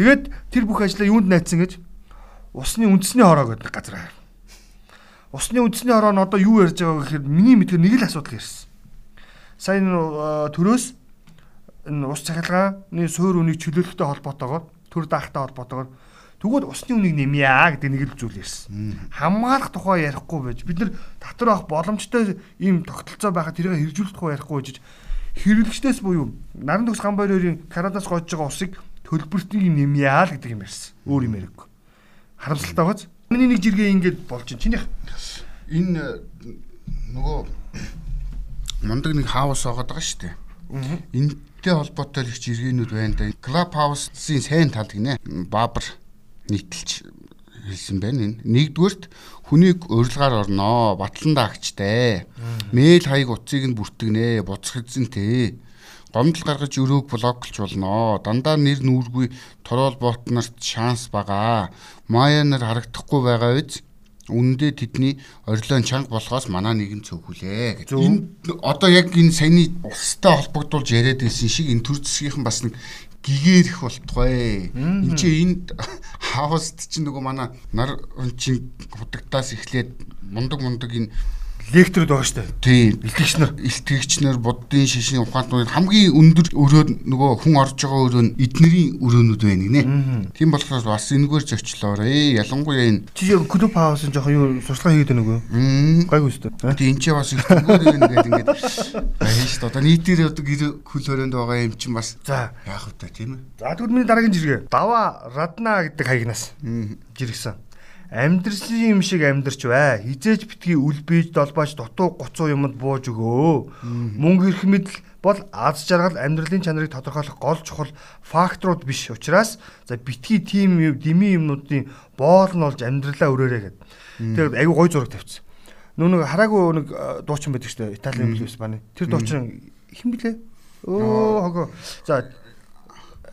Тэгээд тэр бүх ажлаа юунд найцсан гэж усны үндэсний хороо гэдэг газар аа. Усны үндэсний хороо нь одоо юу ярьж байгаа гэхээр миний мэдгээр нэг л асуудал ярьсан. Сайн төрөөс энэ ус цахилгааны суур үнийг чөлөөлөхтэй холбоотойгоор төр даахтай холбоотойгоор тэгвэл усны үнийг нэмье гэдэг нэг л зүйл ярьсан. Хамгаалах тухай ярихгүй байж бид нар татвар авах боломжтой ийм тогтолцоо байхад тэрийг хэрэгжүүлэх тухай ярихгүй гэж хэрэглэгчдээс буюу наран төгс гамбайр хоёрын Канадаас гойж байгаа усыг төлбөртийг нэмье л гэдэг юм ярьсан. Өөр юм ярихгүй. Харамсалтай байгааз. Миний нэг жиргээ ингэж болж чинь чинийх энэ нөгөө мундаг нэг хаус байгаа даа шүү дээ. Энтэй холбоотой л их жиргэнүүд байна да. Club House-ийн сайн тал гинэ. Баабар нийтэлж хэлсэн байна энэ. Нэгдүгürt хүнийг урилгаар орноо. Батлан даагчтай. Мэйл хаяг утсыг нь бүртгэнэ. Буцах эзэнтэй. Гомдол гаргаж өрөөг блоклж болно. Дандаа нэр нүүргүй торол бот нарт шанс бага. Мая нар харагдахгүй байгаа үз Үндэ тэдний орилон чанга болохоос манай нэгэн цөөхүлээ гэж. Энэ одоо яг энэ саяны улстай холбогдуулж яриад байсан шиг энэ төр зэсгийнхэн бас нэг гэгэрэх болтугай. Энд чи энд хаост чи нөгөө манай нар чи худагтаас эхлээд мундаг мундаг энэ лекторуд байгаа шүү дээ. Тийм. Илтгэгч нар, илтгэгч нар буддын шишин ухаантнууд хамгийн өндөр өрөө нөгөө хүн орж байгаа өрөө нь эднэрийн өрөөнүүд байна гинэ. Тийм болохоор бас энэгээр зөчлөөрэй. Ялангуяа энэ чи клуб хаус жоохон юу сурчлага хийгээд байна үгүй юу? Гайгүй шүү дээ. Тийм энэ ч бас их зүгээр байна гэдэг ингээд байна шүү дээ. Одоо нийтээр одоо гэр хөл хорионд байгаа юм чинь бас за яах вэ тийм ээ. За тэгвэл миний дараагийн жиргээ. Дава Радна гэдэг хаягнаас жиргсэн амьдралын юм шиг амьдрч бай. Хизээж битгий үлбээж долбааж дутуу гоцоо юмд бууж өгөө. Мөнгө ирэх мэдл бол аз жаргал амьдралын чанарыг тодорхойлох гол чухал факторууд биш учраас за битгий тийм дими юмнуудын боол нь болж амьдралаа өрөөрэй гэд. Тэгээд айгүй гой зураг тавьчихсан. Нөө нэг хараагүй нэг дуучин байдаг шүү дээ. Италийн мөлөөс баны. Тэр дуучин хэн блэ? Өө хогоо. За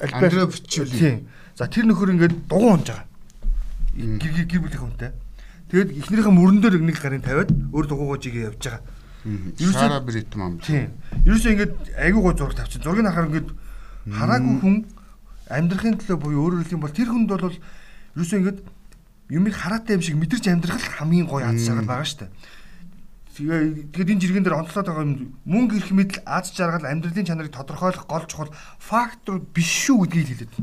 Альберто Буччоли. За тэр нөхөр ингээд дугуун унж байгаа гэр гэр бүлийн хүнтэй. Тэгээд эхнэрийнхээ мөрөн дээр нэг гарын тавиад өөр дугуйгаа жигээ явж байгаа. Сара Брит мам. Тийм. Ерөөсөө ингэж айгүй гоо зураг тавьчих. Зургийг харахаар ингэж хараагүй хүн амьдрахын төлөө буюу өөрөөр хэлэх юм бол тэр хүнд бол ерөөсөө ингэж юмыг хараатай юм шиг мэдэрч амьдрах хамгийн гоё аз жаргал байгаа шүү дээ. Тэгээд энэ жиргэн дээр онцлоод байгаа юм мөнгө ирэх мэдл аз жаргал амьдралын чанарыг тодорхойлох гол чухал фактор биш шүү гэдгийг хэлээд.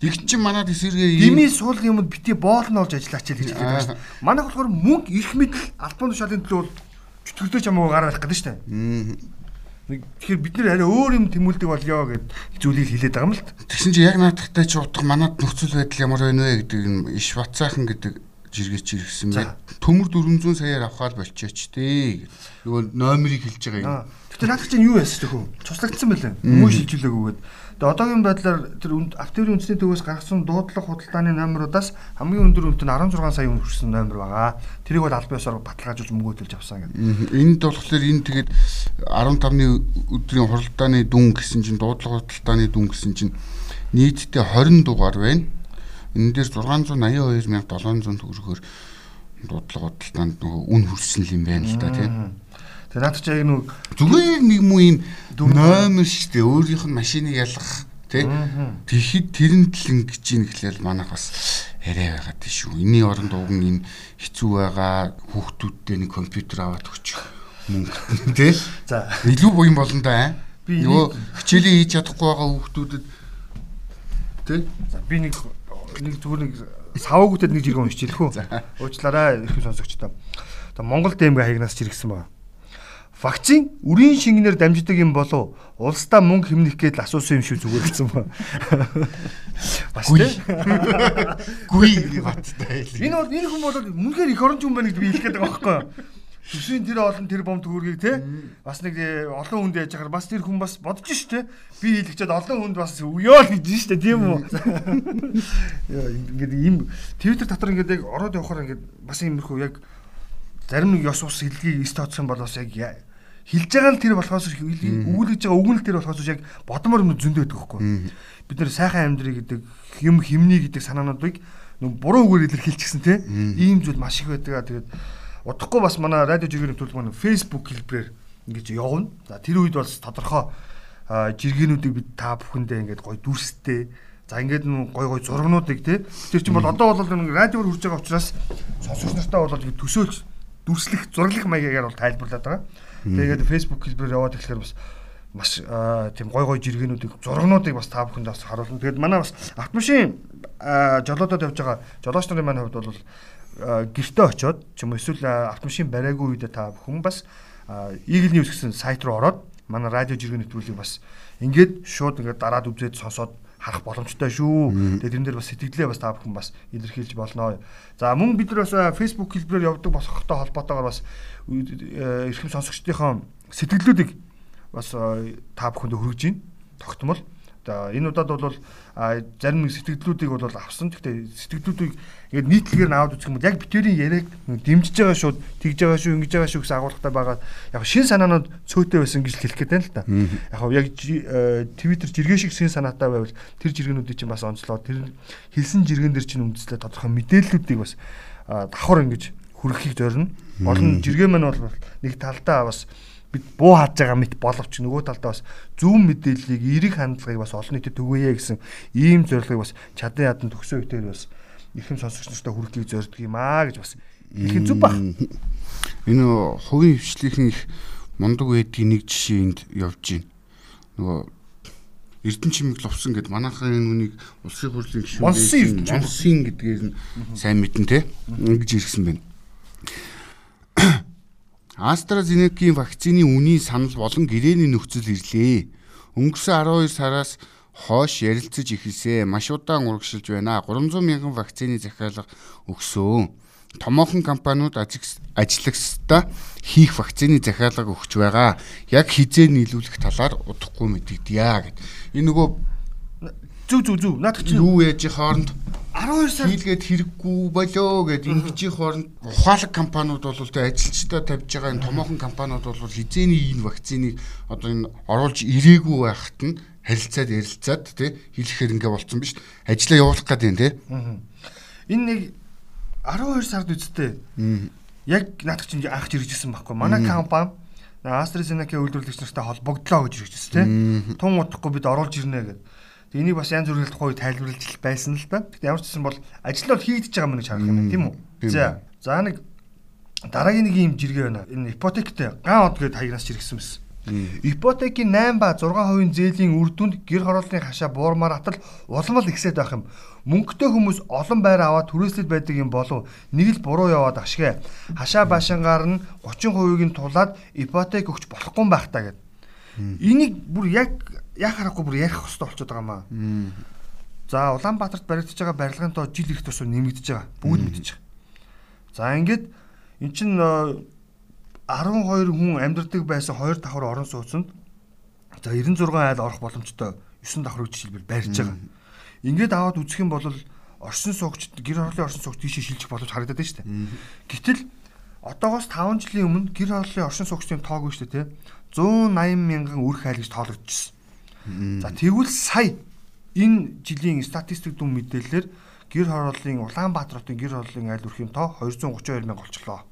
Их чи манад эсэргээ дими суул юмд бити боол нь олж ажиллаач гэж хэлээд байна шүү дээ. Манайх болохоор мөнгө ирэх мэдл албан тушаалын төлөө бол чөтгөрдөө ч амгаа гаргах гэдэг шүү дээ. Тэгэхээр бид нэр арай өөр юм тэмүүлдэг болёо гэд зүйлийг хэлээд байгаа юм л. Тэгсэн чи яг наадахтай ч утга манад нөхцөл байдал ямар байна вэ гэдэг нь иш бацаахан гэдэг жиргээч ирсэн бай. Төмөр 400 саяар авахаар болчихооч тээ. Нөгөө номерыг хэлж байгаа юм. Гэтэ наадах чинь юу яасан төхөө? Цуслагдсан байлаа. Хүмүүс шилжүүлээгүйгээд. Тэгээ одоогийн байдлаар тэр автовын үндэсний төвөөс гаргасан дуудлага худалдааны номеруудаас хамгийн өндөр үнэт нь 16 сая хүрсэн номер байгаа. Тэрийг бол аль биесээр баталгаажуулж мөнгө төлж авсан гэдэг. Энд болохоор энэ тэгээд 15-ны өдрийн хуралдааны дүн гэсэн чинь дуудлага худалдааны дүн гэсэн чинь нийтдээ 20 дугаар байна. Энэ дээр 682700 төгрөгөөр дуудлага худалдаанд нөгөө үн хүрсэн юм байна л да тийм. Тэгээ наад чи яг нэг зүгээр нэг муу юм номер шүү дээ. Өөрийнх нь машиныг ялгах тий. Тэгэхэд тэрэнд л ингэж ийн гэхлээр манайх бас арай байгаад тийш шүү. Энийн оронд уган энэ хэцүү байгаа хүүхдүүдтэй нэг компьютер аваад өгчих мөнгө тий. За илүү буян болно да. Би нөгөө хичээлээ хийж чадахгүй байгаа хүүхдүүдэд тий. За би нэг нэг зүгээр нэг саваагуудад нэг жиргэн уншиж хэлэх үү. Уучлаарай их сонсогчдоо. За Монгол ДМГ хаягнаас ч иргсэн байна. Вакцин үрийн шингэнээр дамждаг юм болов улсдаа мөнгө хэмнэх гээд асуусан юм шиг зүгээр хэлсэн ба. Бас Гүй. тий. Гүй баттай. Энэ бол энэ хүн бол үнэхээр их оронч хүн байна гэдэг би хэлэх гээд байгаа байхгүй юу? Төсвийн тэр олон тэр бом төгөөргийг те бас нэг э, олон хүнд яаж яхаар бас тэр хүн бас бодож ш те би хэлчихээд олон хүнд бас өгөө л гэж штэ тийм үү Яа, ингээд ийм твиттер дотор ингээд яг ороод явахаар ингээд бас иймэрхүү яг зарим нэг ёс ус хэлгийг эс тооцох юм бол бас яг хэлж байгаа нь тэр болохоос өгүүлж байгаа үг нь тэр болохоос яг бодмор юм зөндөө байдаг хөөхгүй бид нэр сайхан амьдрий гэдэг юм химний гэдэг санаануудыг нэг буруу үгээр илэрхийлчихсэн те. Ийм зүйл маш их байдаг. Тэгээд удахгүй бас манай радио жиргэний төлөв маань Facebook хэлбэрээр ингэж явна. За тэр үед бас тодорхой жиргэнүүдийг бид та бүхэндээ ингээд гоё дүрстэй За ингээд н гой гой зургнуудыг те. Тэр чинь бол одоо бол нэг радиоор хүрж байгаа учраас сонсогч нартаа бол төсөөлж дүрслэх зураглах маягаар бол тайлбарлаад байгаа. Тэгээд Facebook хэлбэрээр яваад ирэхээр бас маш тийм гой гой жиргэнүүдийг зургнуудыг бас та бүхэнд бас харуулна. Тэгээд манай бас автомашин жолоодод явж байгаа жолооч нарын маань хувьд бол гэртээ очиод ч юм уу эсвэл автомашин бариагүй үедээ та бүхэн бас Eagle News гэсэн сайт руу ороод манай радио жиргэн нэвтрүүлгийг бас ингээд шууд ингээд дараад үзээд сонсоод харах боломжтой шүү. Тэгээд тэрэн дээр бас сэтгэлдээ бас та бүхэн бас илэрхийлж болно. За мөн бид нар бас Facebook хэлбэрээр явдаг босхтой холбоотойгоор бас эрхэм сонсогчдынхоо сэтгэлдлүүдийг бас э, та бүхэнд хүргэж байна. Тогтмол. За энэ удаад бол а, зарим нэг сэтгэлдлүүдийг бол авсан. Гэхдээ сэтгэлдлүүдийг ингээд нийтлэгээр нь аваад үзэх юм бол яг битэрийн яриаг дэмжиж байгаа шүү, тэгж байгаа шүү, ингэж байгаа шүү гэсэн агуулгатай байгаа. Яг шин санаанууд цөөтэй байсан гэж хэлэх гээд байна л да. Яг яг э, Twitter жиргээ шиг шин санаатай байвал тэр жиргэнүүдийг чинь бас онцлоо. Тэр хэлсэн жиргэн дээр чинь үндэслээ тодорхой мэдээллүүдийг бас давхар ингэж хүргэхийг зорино. Олон жиргээ маань бол нэг талдаа бас бид буу хааж байгаа мэт боловч нөгөө талдаа бас зүүн мэдээллийг эерэг хандлагыг бас олон нийтэд түгээе гэсэн ийм зорилгыг бас чадан ядан төгсөө үтээр бас ихэм сонсогч нартай хүргэхийг зорддог юм аа гэж бас хэлэх зүг баг. Энэ хувийн хвшлийнхэн их мундаг байдгийн нэг жишээ энд явж байна. Нөгөө Эрдэнэ чимэг лувсан гэд манайхын нүнийг улсын хурлын гишүүн Монсын гэдгээр нь сайн мэдэн те. Ингэж иргсэн байна. AstraZeneca-гийн вакцины үнийн санал болон гэрээний нөхцөл ирлээ. Өнгөрсөн 12 сараас хойш ярилцаж ихэлсэ. Маш удаан урагшилж байна. 300 мянган вакцины захиалга өгсөн. Томоохон компаниуд ажиллагчдаа хийх вакцины захиалга өгч байгаа. Яг хизээ нийлүүлэх талаар удахгүй мэдэгдэе гэд. Энэ нөгөө Зүг зүг зүг. Наадах чинь юу яаж хооронд 12 сар хийлгээд хэрэггүй болоо гэд ингэж хооронд ухаалаг компаниуд бол тэ ажилчдаа тавьж байгаа энэ томоохон компаниуд бол хизээний энэ вакциныг одоо энэ оруулж ирээгүй байхад нь харилцаад ярилцаад тий хэлэхээр ингээ болцсон биш ажиллаа явуулах гэдэг юм тий энэ нэг 12 сард үсттэй. Яг наадах чинь анх жиргэжсэн байхгүй. Манай компани AstraZeneca үйлдвэрлэгч нартай холбогдлоо гэж жиргэжсэн тийм. Тун удахгүй бид оруулж ирнэ гэдэг. Энийг бас янз бүрийн тухай тайлбарлаж байсан л да. Гэхдээ ямар ч гэсэн бол ажил бол хийгдэж байгаа мөн гэж харах юм байна тийм үү? За. За нэг дараагийн нэг юм жиргээ байна. Энэ ипотектэй ган од гэдээ хаягнаас жиргэсэн байсан. Ипотекийн 8 ба 6% зээлийн үр дүнд гэр хорооллын хашаа буурмаар атал улмал ихсээд байх юм. Мөнгөтэй хүмүүс олон байр аваад түрээслэл байдаг юм болов нэг л буруу яваад ашиг. Хашаа башингаар нь 30%-ийг нь тулаад ипотек өгч болохгүй байх та гэд. Энийг бүр яг яг харахгүй бүр ярих хэрэгтэй болчиход байгаа маа. За Улаанбаатарт баригдаж байгаа барилгын тоо жил их тусуу нэмэгдэж байгаа. Бүгд мэдчихэж байгаа. За ингээд эн чин э, 12 хүн амьдардаг байсан 2 давхар орон сууцнд за 96 айл орох боломжтой 9 давхрыг жишээлбэл барьж байгаа. Ингээд аваад үзэх юм бол оршин суугч гэр хорооллын оршин суугч тийшээ шилжих боломж харагдаад байна шүү дээ. Гэтэл одоогоос 5 жилийн өмнө гэр хорооллын оршин суугчдын тоог нь шүү дээ тий 180 мянган үр хайл гэж тоологдчихсон. За тэгвэл сая энэ жилийн статистик дүн мэдээлэлээр гэр хорооллын Улаанбаатар хотын гэр хорооллын айл өрхийн тоо 232 мянга болчихлоо.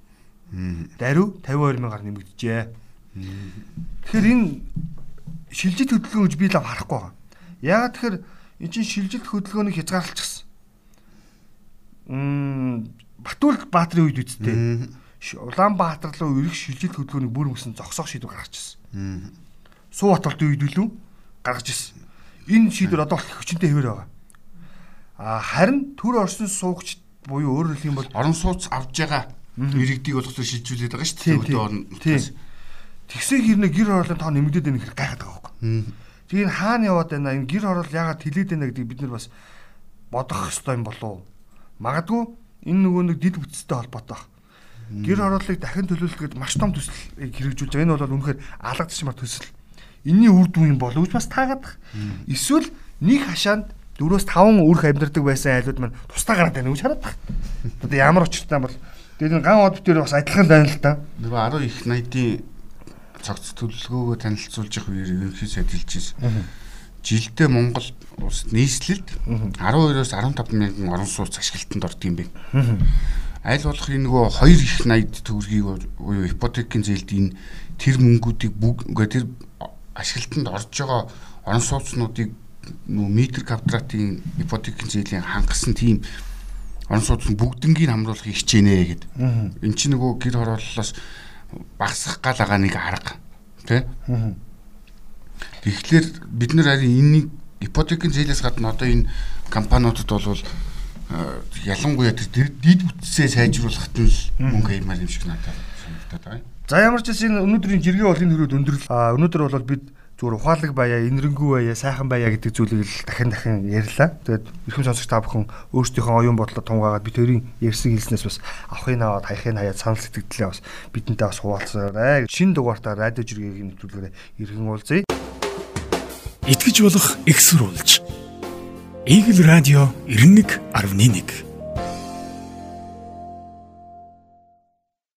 Даруй 52 мянгаар нэмэгдэжээ. Тэгэхээр энэ шилжилт хөдөлгөөн гэж би л харахгүй байгаа. Яагаад тэгэхээр эн чинь шилжилт хөдөлгөөнийг хязгаарлалчихсан. Мм Батүл Баатарын үед үсттэй. Улаанбаатар руу ирэх шилжилт хөдөлгөөнийг бүр мөсөн зогсоох шийдвэр гаргаж ирсэн. Суу баталтын үед үлээ гаргаж ирсэн. Энэ шийдвэр одоо хүчинтэй хэвээр байгаа. А харин төр орсон суугч буюу өөрөөр хэлэх юм бол орон сууц авж байгаа иргэдийг болгосоо шилжүүлээд байгаа шүү дээ. Өдөө орно. Тэгсээ гэрнэ гэр хорооллын тоо нэмэгдээд байна гэхээр гайхаад байгаа байхгүй. Тэгээ энэ хаана яваад байна? Энэ гэр хороол яагаад хилээд байна гэдгийг бид нар бас бодох хэрэгтэй юм болов уу? Магадгүй энэ нөгөө нэг дид бүтцтэй холбоотой байна. Гэр хорооллыг дахин төлөвлөлт маш том төслийг хэрэгжүүлж байгаа. Энэ бол үнэхээр алгадчмар төсөл. Энийний үр дүн юм болов уу бас таагаад бах. Эсвэл нэг хашаанд 4-5 үрх амьдардаг байсан айлууд маань тусдаа гараад байна гэж хараад. Одоо ямар очиртай бол тэгээд ган од дээр бас адилхан байна л да. Нөгөө 10 их 80-ийн цогц төлөвлөгөөгөө танилцуулж явах үеэр ерөнхий сайд хэлжсэн. Жилдээ Монгол улс нийслэлд 12-оос 15 мянган орон сууц ашиглалтанд ордог юм байна. Аль болох энэ нөгөө 2 их 80 төгрөгийг буюу ипотекийн зээлд энэ тэр мөнгүүдийг бүгд тэр ашиглалтанд орж байгаа орон сууцнуудыг нөө метр квадратын ипотекийн зээлийн хангасан тийм орон сууцны бүгднгийн хамруулахыг хичээнэ гэд. Эн чинь нөгөө гэр хорооллоос багасгах гал байгаа нэг арга тий. Тэгэхээр бид нар харин энэний ипотекийн зээлээс гадна одоо энэ компаниудад бол ялангуяа тэр дид бүтцээ сайжруулахад нь мөнгө аймаар юм шиг надад санагдаад байна. За ямар ч гэсэн өнөөдрийн жиргээ бол энэ хөрөд өндөрлөл. А өнөөдөр бол бид зүгээр ухаалаг байя, инэрэнгүй байя, сайхан байя гэдэг зүйлийг л дахин дахин ярьлаа. Тэгээд эрхэм сонсогч та бүхэн өөрсдийнхөө оюун бодлоо тунгаагаад бид хоёрын ярьсан хэлснээс бас авахын аваад хаяхын хаяад санал сэтгэлдээ бас бидэнтэй бас хуваалцаарай. Шинэ дугаартаа радио жиргэгийг нэвтрүүлгээрээ эргэн уулзъя. Итгэж болох экссурулж. Игэл радио 91.1